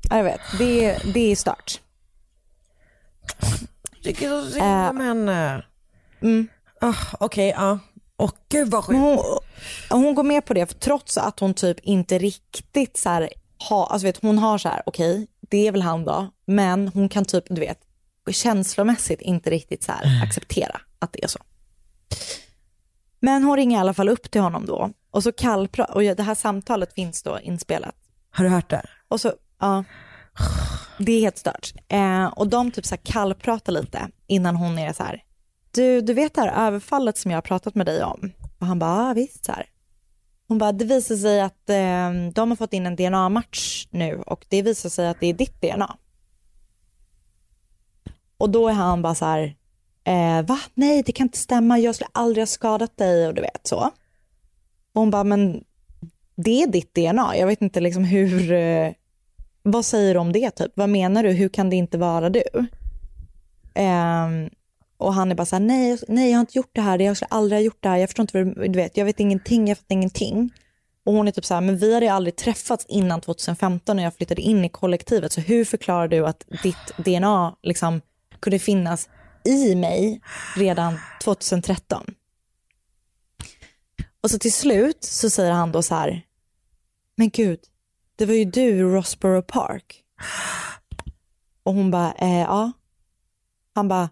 Speaker 4: Ja, Jag vet, det, är- det är stört.
Speaker 3: Jag tycker så synd
Speaker 4: Äh.
Speaker 3: om henne.
Speaker 4: Mm.
Speaker 3: Ah, Okej, ja. Åh gud vad
Speaker 4: Men
Speaker 3: sjukt.
Speaker 4: hon, hon går med på det för trots att hon typ inte riktigt så här har, alltså vet hon har så här, okej, det är väl han då, men hon kan typ, du vet, känslomässigt inte riktigt så här acceptera att det är så. Men hon ringer i alla fall upp till honom då och så kallpratar, och det här samtalet finns då inspelat.
Speaker 3: Har du hört det?
Speaker 4: Och så, ja, det är helt stört. Eh, och de typ så här kallpratar lite innan hon är så här, du, du vet det här överfallet som jag har pratat med dig om? Och han bara, ja visst så här. Hon bara, det visar sig att eh, de har fått in en DNA-match nu och det visar sig att det är ditt DNA. Och då är han bara så här, eh, va? Nej, det kan inte stämma, jag skulle aldrig ha skadat dig och du vet så. Och hon bara, men det är ditt DNA, jag vet inte liksom hur, eh, vad säger du om det typ? Vad menar du, hur kan det inte vara du? Eh, och han är bara så här, nej, nej jag har inte gjort det här, jag skulle aldrig ha gjort det här, jag förstår inte vad du, du vet, jag vet ingenting, jag fattar ingenting. Och hon är typ så här, men vi hade ju aldrig träffats innan 2015 när jag flyttade in i kollektivet, så hur förklarar du att ditt DNA liksom kunde finnas i mig redan 2013? Och så till slut så säger han då så här, men gud, det var ju du i Rossborough Park. Och hon bara, eh, ja. Han bara,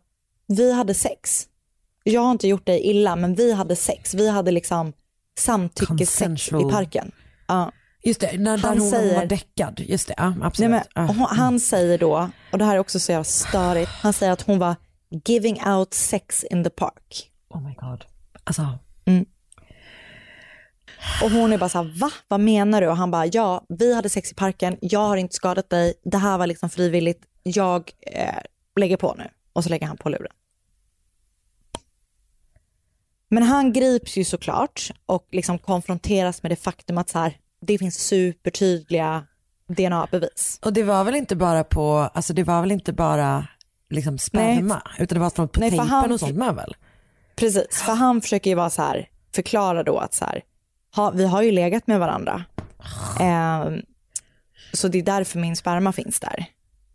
Speaker 4: vi hade sex. Jag har inte gjort dig illa, men vi hade sex. Vi hade liksom samtyckessex i parken. Ja.
Speaker 3: Just det, när,
Speaker 4: Han
Speaker 3: hon,
Speaker 4: säger-
Speaker 3: var däckad. Just det, ja,
Speaker 4: Nej,
Speaker 3: absolut.
Speaker 4: men,
Speaker 3: Ja.
Speaker 4: och hon, han säger då, och det här är också så jävla störigt, han säger att hon var giving out sex in the park.
Speaker 3: Oh my god. Alltså,
Speaker 4: Och hon är bara så här, va? Vad menar du? Och han bara, ja, vi hade sex i parken, jag har inte skadat dig, det här var liksom frivilligt, jag eh, lägger på nu. Och så lägger han på luren. Men han grips ju såklart och liksom konfronteras med det faktum att så här, det finns supertydliga DNA-bevis.
Speaker 3: och det var väl inte bara på, alltså det var väl inte bara liksom sperma, utan det var från på
Speaker 4: Nej,
Speaker 3: tejpen
Speaker 4: han-
Speaker 3: och sånt med väl?
Speaker 4: Precis, för han försöker ju vara så här, förklara då att så här, ha, vi har ju legat med varandra. Ehm, så det är därför min sperma finns där.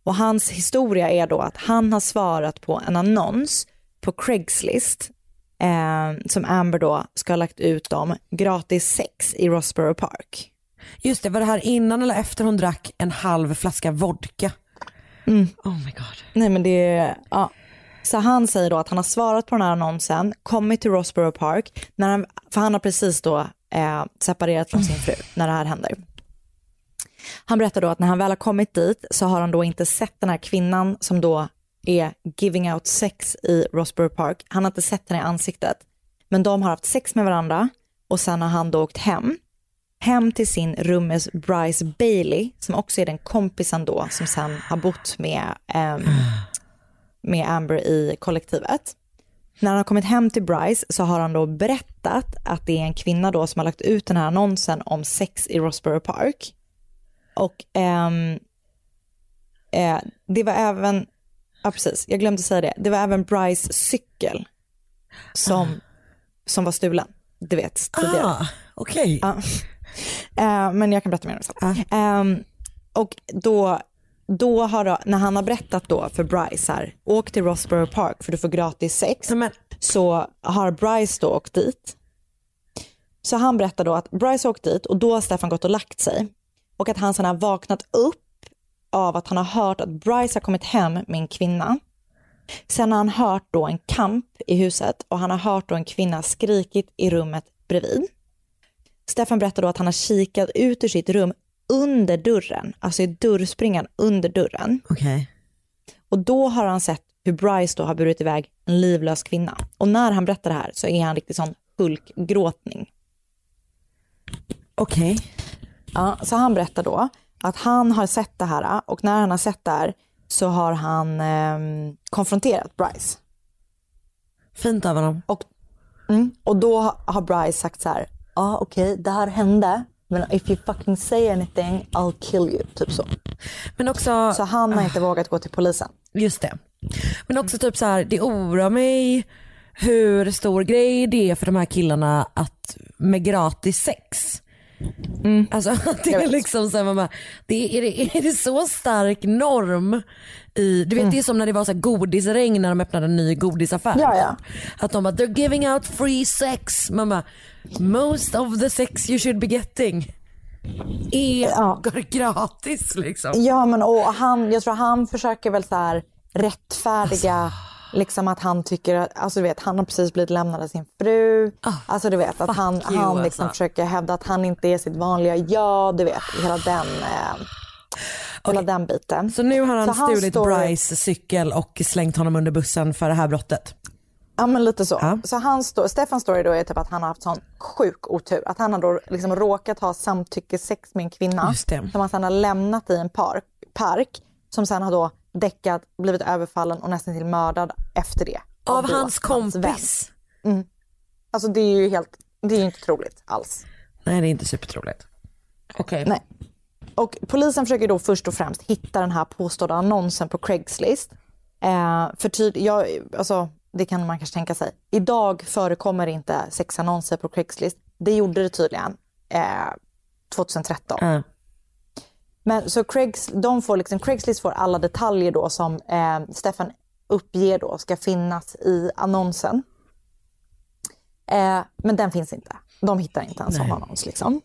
Speaker 4: Och hans historia är då att han har svarat på en annons på Craigslist ehm, som Amber då ska ha lagt ut om gratis sex i Rossborough Park.
Speaker 3: Just det, var det här innan eller efter hon drack en halv flaska vodka? Oh my god.
Speaker 4: Nej men det är, ja. Så han säger då att han har svarat på den här annonsen, kommit till Rossborough Park, när han, för han har precis då eh, separerat från sin fru när det här händer. Han berättar då att när han väl har kommit dit så har han då inte sett den här kvinnan som då är giving out sex i Rosborough Park. Han har inte sett henne i ansiktet. Men de har haft sex med varandra och sen har han då åkt hem. Hem till sin rummes Bryce Bailey som också är den kompisen då som sen har bott med, ehm, med Amber i kollektivet. När han har kommit hem till Bryce så har han då berättat att det är en kvinna då som har lagt ut den här annonsen om sex i Rosborough Park. Och ehm, eh, det var även, ja precis, jag glömde säga det, det var även Bryce cykel som, som var stulen. Du vet, tidigare.
Speaker 3: Ah, okej.
Speaker 4: Ja. Eh, men jag kan berätta mer om det sen. Ehm, och då, då har, då- när han har berättat då för Bryce här, åk till Rossborough Park för du får gratis sex,
Speaker 3: Men,
Speaker 4: så har Bryce då åkt dit. Så han berättar då att Bryce har åkt dit och då har Stefan gått och lagt sig. Och att han sedan har vaknat upp av att han har hört att Bryce har kommit hem med en kvinna. Sen har han hört då en kamp i huset och han har hört då en kvinna skrikit i rummet bredvid. Stefan berättar då att han har kikat ut ur sitt rum under dörren, alltså i dörrspringan under dörren.
Speaker 3: okej.
Speaker 4: Och då har han sett hur Bryce då har burit iväg en livlös kvinna. Och när han berättar det här så är han riktigt sån hulkgråtning.
Speaker 3: Okej.
Speaker 4: Ja, så han berättar då att han har sett det här och när han har sett det här så har han ehm, konfronterat Bryce.
Speaker 3: Fint av honom.
Speaker 4: Och, mm, och då har Bryce sagt så här, ja ah, okej det här hände, men if you fucking say anything I'll kill you, typ så.
Speaker 3: Men också,
Speaker 4: Så han har inte vågat gå till polisen.
Speaker 3: just det. Men också typ så här, det oroar mig hur stor grej det är för de här killarna att med gratis sex. Alltså att [LAUGHS] det är liksom så här, man bara, det är, det, är det så stark norm i, du vet det är som när det var så här godisregn när de öppnade en ny godisaffär.
Speaker 4: Ja, ja.
Speaker 3: Att de bara, they're giving out free sex. Man bara, most of the sex you should be getting är
Speaker 4: Ja.
Speaker 3: gratis liksom.
Speaker 4: Ja men och han, jag tror han försöker väl så här rättfärdiga liksom att han tycker att, alltså du vet han har precis blivit lämnad av sin fru. alltså du vet att han,
Speaker 3: you,
Speaker 4: han liksom
Speaker 3: alltså.
Speaker 4: försöker hävda att han inte är sitt vanliga jag, du vet hela den, eh, hela den biten.
Speaker 3: Så nu har han
Speaker 4: Så han
Speaker 3: stulit
Speaker 4: står-
Speaker 3: Bryce cykel och slängt honom under bussen för det här brottet.
Speaker 4: Ja men lite så.
Speaker 3: Ja.
Speaker 4: Så han står, Stefans story då är typ att han har haft sån sjuk otur. Att han har då liksom råkat ha samtyckessex med en kvinna som han sedan har lämnat i en park, park som sen har då däckat, blivit överfallen och nästan till mördad efter det.
Speaker 3: Av
Speaker 4: då
Speaker 3: hans kompis.
Speaker 4: vän. Alltså det är ju helt, det är ju inte troligt alls.
Speaker 3: Nej det är inte supertroligt. Okej.
Speaker 4: Nej. Och polisen försöker då först och främst hitta den här påstådda annonsen på Craigslist. Eh, för tyd- jag, alltså, det kan man kanske tänka sig. Idag förekommer inte sexannonser på Craigslist. Det gjorde det tydligen eh, 2013.
Speaker 3: Ja.
Speaker 4: Men så Craigs, de får liksom, Craigslist får alla detaljer då som eh, Stefan uppger då ska finnas i annonsen. Eh, men den finns inte. De hittar inte en sån annons. Liksom.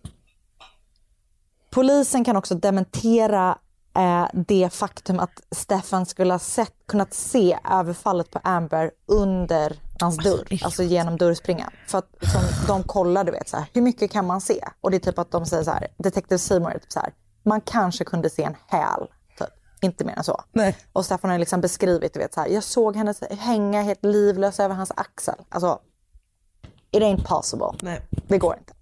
Speaker 4: Polisen kan också dementera eh, det faktum att Stefan skulle ha sett, kunnat se överfallet på Amber under hans dörr,
Speaker 3: det är
Speaker 4: alltså genom dörrspringan. För att som de kollar, du vet, så här, hur mycket kan man se? Och det är typ att de säger så här, Detective Seymour är typ så här, man kanske kunde se en häl, typ. inte mer än så.
Speaker 3: Nej.
Speaker 4: Och Stefan har liksom beskrivit, du vet, så här, jag såg henne hänga helt livlös över hans axel. Alltså, it ain't possible.
Speaker 3: Nej.
Speaker 4: Det går inte.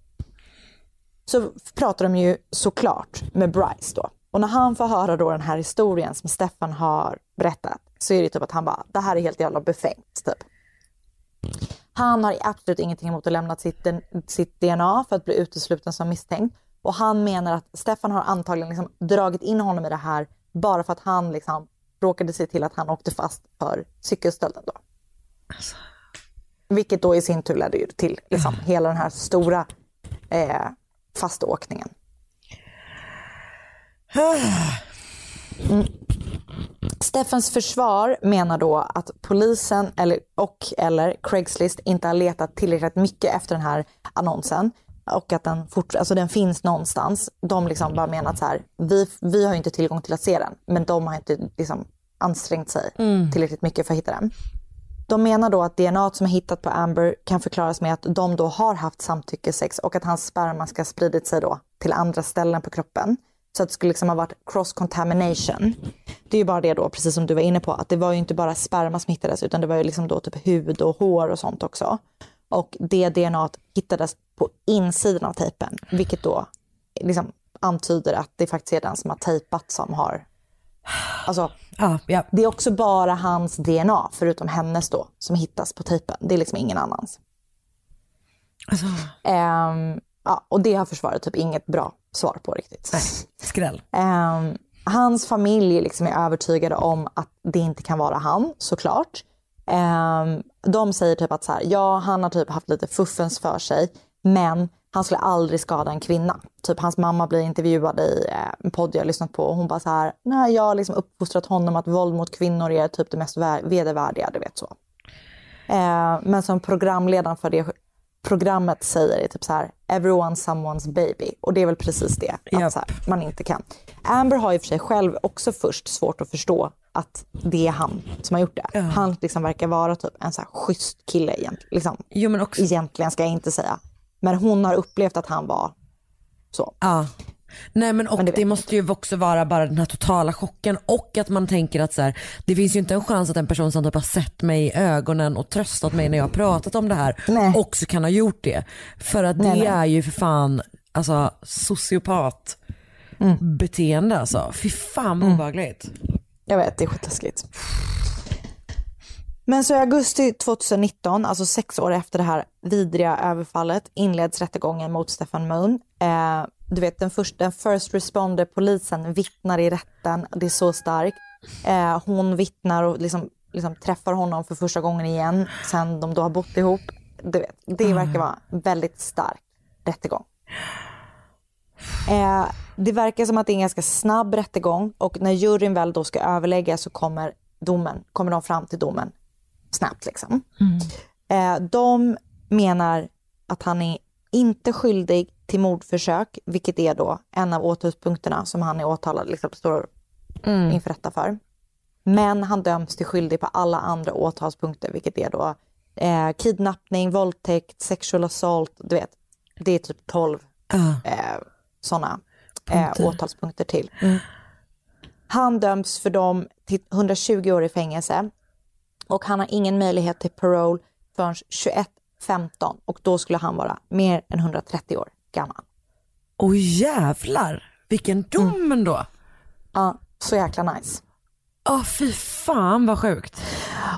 Speaker 4: Så pratar de ju såklart med Bryce då. Och när han får höra då den här historien som Stefan har berättat så är det typ att han bara, det här är helt jävla befängt typ. Han har absolut ingenting emot att lämna sitt, sitt DNA för att bli utesluten som misstänkt. Och han menar att Stefan har antagligen liksom dragit in honom i det här bara för att han liksom råkade se till att han åkte fast för cykelstölden då. Vilket då i sin tur ledde till liksom, hela den här stora eh, faståkningen. Mm. Steffens försvar menar då att polisen eller, och eller Craigslist inte har letat tillräckligt mycket efter den här annonsen och att den, fort, alltså den finns någonstans. De liksom bara menar att så här, vi, vi har ju inte tillgång till att se den, men de har inte liksom ansträngt sig tillräckligt mycket för att hitta den. De menar då att DNA som är hittat på Amber kan förklaras med att de då har haft samtyckessex och att hans sperma ska ha spridit sig då till andra ställen på kroppen. Så att det skulle liksom ha varit cross contamination. Det är ju bara det då, precis som du var inne på, att det var ju inte bara sperma som hittades utan det var ju liksom då typ hud och hår och sånt också. Och det DNA hittades på insidan av tejpen, vilket då liksom antyder att det faktiskt är den som har tejpat som har... Alltså,
Speaker 3: Ja, ja.
Speaker 4: det är också bara hans DNA, förutom hennes då, som hittas på tejpen. Det är liksom ingen annans.
Speaker 3: Alltså,
Speaker 4: Ehm, ja, och det har försvaret typ inget bra svar på riktigt.
Speaker 3: nej, skräll.
Speaker 4: Ehm, hans familj liksom är övertygade om att det inte kan vara han, såklart. Ehm, de säger typ att så här, ja, han har typ haft lite fuffens för sig, men han skulle aldrig skada en kvinna. Typ hans mamma blir intervjuad i eh, en podd jag har lyssnat på och hon bara så här, nej, jag har liksom uppfostrat honom att våld mot kvinnor är typ det mest vä- vedervärdiga, du vet så. Eh, men som programledaren för det programmet säger är typ så här, everyone's someone's baby. Och det är väl precis det, att
Speaker 3: Japp.
Speaker 4: så här, man inte kan. Amber har ju för sig själv också först svårt att förstå att det är han som har gjort det. Han liksom verkar vara typ en så här schysst kille egentligen. Liksom.
Speaker 3: Jo också,
Speaker 4: Egentligen ska jag inte säga. Men hon har upplevt att han var så.
Speaker 3: ja. Nej men och
Speaker 4: Men det
Speaker 3: det, måste ju också vara bara den här totala chocken och att man tänker att så här, det finns ju inte en chans att en person som typ har sett mig i ögonen och tröstat mig när jag har pratat om det här
Speaker 4: Nej.
Speaker 3: också kan ha gjort det. För att
Speaker 4: Nej,
Speaker 3: det
Speaker 4: nej.
Speaker 3: är ju för fan alltså sociopat
Speaker 4: Mm.
Speaker 3: beteende alltså. Fy fan vad obehagligt.
Speaker 4: Jag vet, det är skitläskigt. Men så i augusti 2019, alltså sex år efter det här vidriga överfallet, inleds rättegången mot Stefan Moon. Eh, du vet, den, först, den first responder-polisen vittnar i rätten. Det är så starkt. Eh, hon vittnar och liksom, liksom träffar honom för första gången igen sen de då har bott ihop. Du vet, det verkar vara väldigt stark rättegång. Eh, det verkar som att det är en ganska snabb rättegång och när juryn väl då ska överlägga så kommer domen, kommer de fram till domen snabbt liksom. Eh, de menar att han är inte skyldig till mordförsök, vilket är då en av åtalspunkterna som han är åtalad, liksom står inför rätta för. Men han döms till skyldig på alla andra åtalspunkter, vilket är då eh, kidnappning, våldtäkt, sexual assault, du vet. Det är typ 12
Speaker 3: Ja.
Speaker 4: eh, sådana eh, åtalspunkter till. Han döms för dem till 120 år i fängelse och han har ingen möjlighet till parole förrän 21-15 och då skulle han vara mer än 130 år gammal.
Speaker 3: Åh jävlar, vilken dom ändå.
Speaker 4: Ja, så jäkla nice.
Speaker 3: Åh fy fan vad sjukt.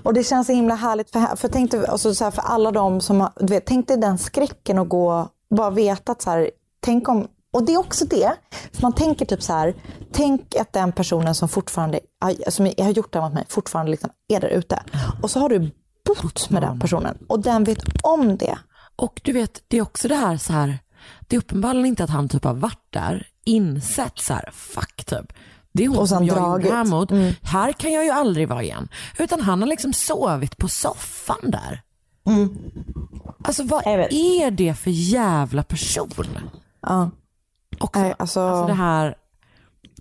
Speaker 4: Och det känns så himla härligt för, för, tänk dig, alltså, så här, för alla de som har, du vet, tänk dig den skräcken att gå, bara veta att så här, tänk om, och det är också det, för man tänker typ så här, tänk att den personen som fortfarande, som har gjort det här mot mig, fortfarande liksom är där ute. Och så har du bott med den personen och den vet om det.
Speaker 3: Och du vet, det är också det här så här, det är uppenbarligen inte att han typ har varit där, insett så här, fuck typ. Det är hon som jag
Speaker 4: dragit.
Speaker 3: gjorde här mot. Här kan jag ju aldrig vara igen. Utan han har liksom sovit på soffan där. Alltså vad är det för jävla person?
Speaker 4: Ja.
Speaker 3: Också,
Speaker 4: Nej, alltså-
Speaker 3: alltså det här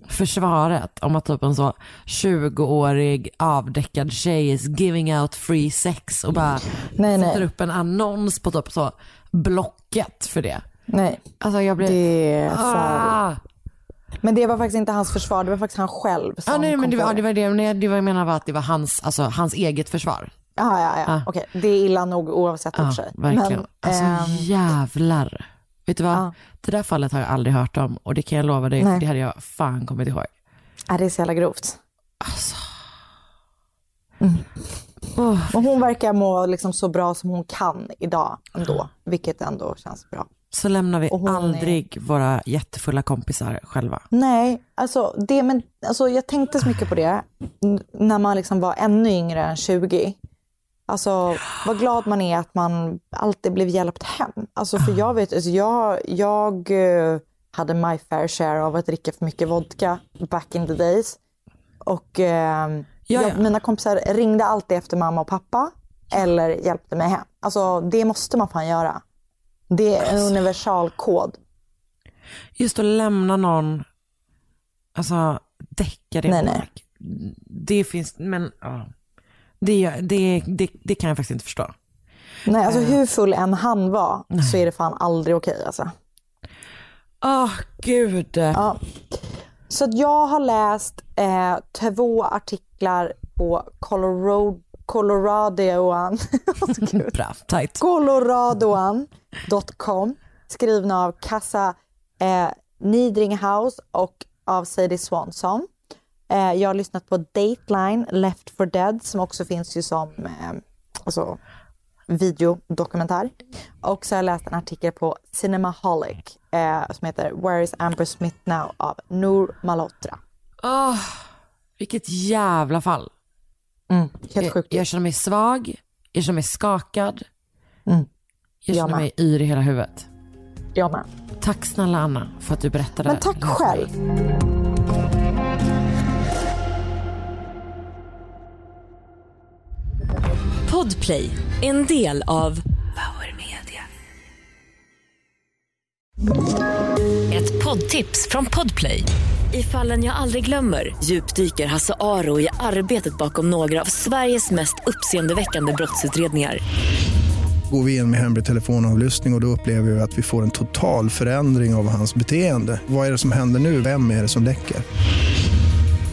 Speaker 3: försvaret om att typ en så 20-årig avdäckad tjej is giving out free sex och bara
Speaker 4: Nej, nej.
Speaker 3: sätter upp en annons på typ så Blocket för det.
Speaker 4: Nej,
Speaker 3: Alltså jag blir...
Speaker 4: det är för...
Speaker 3: ah!
Speaker 4: Men det var faktiskt inte hans försvar, det var faktiskt han själv som
Speaker 3: Ja, nej, men det var, det var det, nej, det var jag menar var att det var hans, alltså, hans eget försvar.
Speaker 4: Ja, ja, ja.
Speaker 3: Ah.
Speaker 4: Okej, det är illa nog oavsett i och för sig.
Speaker 3: verkligen.
Speaker 4: Men,
Speaker 3: alltså
Speaker 4: ehm,
Speaker 3: jävlar. Vet du vad? Det där fallet har jag aldrig hört om och det kan jag lova dig,
Speaker 4: Nej.
Speaker 3: det hade jag fan kommit ihåg.
Speaker 4: ja, det är så jävla grovt.
Speaker 3: Alltså.
Speaker 4: Och hon verkar må liksom så bra som hon kan idag ändå, vilket ändå känns bra.
Speaker 3: Så lämnar vi
Speaker 4: hon är-
Speaker 3: aldrig våra jättefulla kompisar själva.
Speaker 4: Nej, alltså, det, men, alltså jag tänkte så mycket på det när man liksom var ännu yngre än 20. Alltså vad glad man är att man alltid blev hjälpt hem. Alltså för jag vet, alltså, jag, jag eh, hade my fair share av att dricka för mycket vodka back in the days. Och eh,
Speaker 3: Ja,
Speaker 4: jag,
Speaker 3: ja.
Speaker 4: mina kompisar ringde alltid efter mamma och pappa eller hjälpte mig hem. Alltså det måste man fan göra. Det är en universal kod.
Speaker 3: Just att lämna någon, alltså däckad i
Speaker 4: Nej, nej.
Speaker 3: Det finns, men ja. Det, det, det, det kan jag faktiskt inte förstå.
Speaker 4: Nej, alltså hur full än han var så är det fan aldrig okej alltså.
Speaker 3: Åh gud.
Speaker 4: Ja. Så jag har läst eh, två artiklar på Colorado, Coloradoan, [LAUGHS]
Speaker 3: Bra, tight.
Speaker 4: Coloradoan.com skrivna av Kassa eh, Nidringhouse och av Sadie Swanson. Eh, jag har lyssnat på Dateline Left for Dead som också finns ju som eh, alltså, videodokumentär. Och så har jag läst en artikel på Cinemaholic eh, som heter Where is Amber Smith now av Noor Malhotra.
Speaker 3: Åh, vilket jävla fall.
Speaker 4: Mm, helt sjukt.
Speaker 3: Jag, jag känner mig svag, jag känner mig skakad.
Speaker 4: Mm.
Speaker 3: Jag
Speaker 4: Jag
Speaker 3: känner mig yr i hela huvudet.
Speaker 4: Jag med.
Speaker 3: Tack snälla Anna för att du berättade.
Speaker 4: Men tack själv.
Speaker 1: Podplay, en del av Power Media. Ett poddtips från Podplay. I fallen jag aldrig glömmer djupdyker Hasse Aro i arbetet bakom några av Sveriges mest uppseendeväckande brottsutredningar.
Speaker 5: Går vi in med hemlig telefonavlyssning och, och då upplever vi att vi får en total förändring av hans beteende. Vad är det som händer nu? Vem är det som läcker?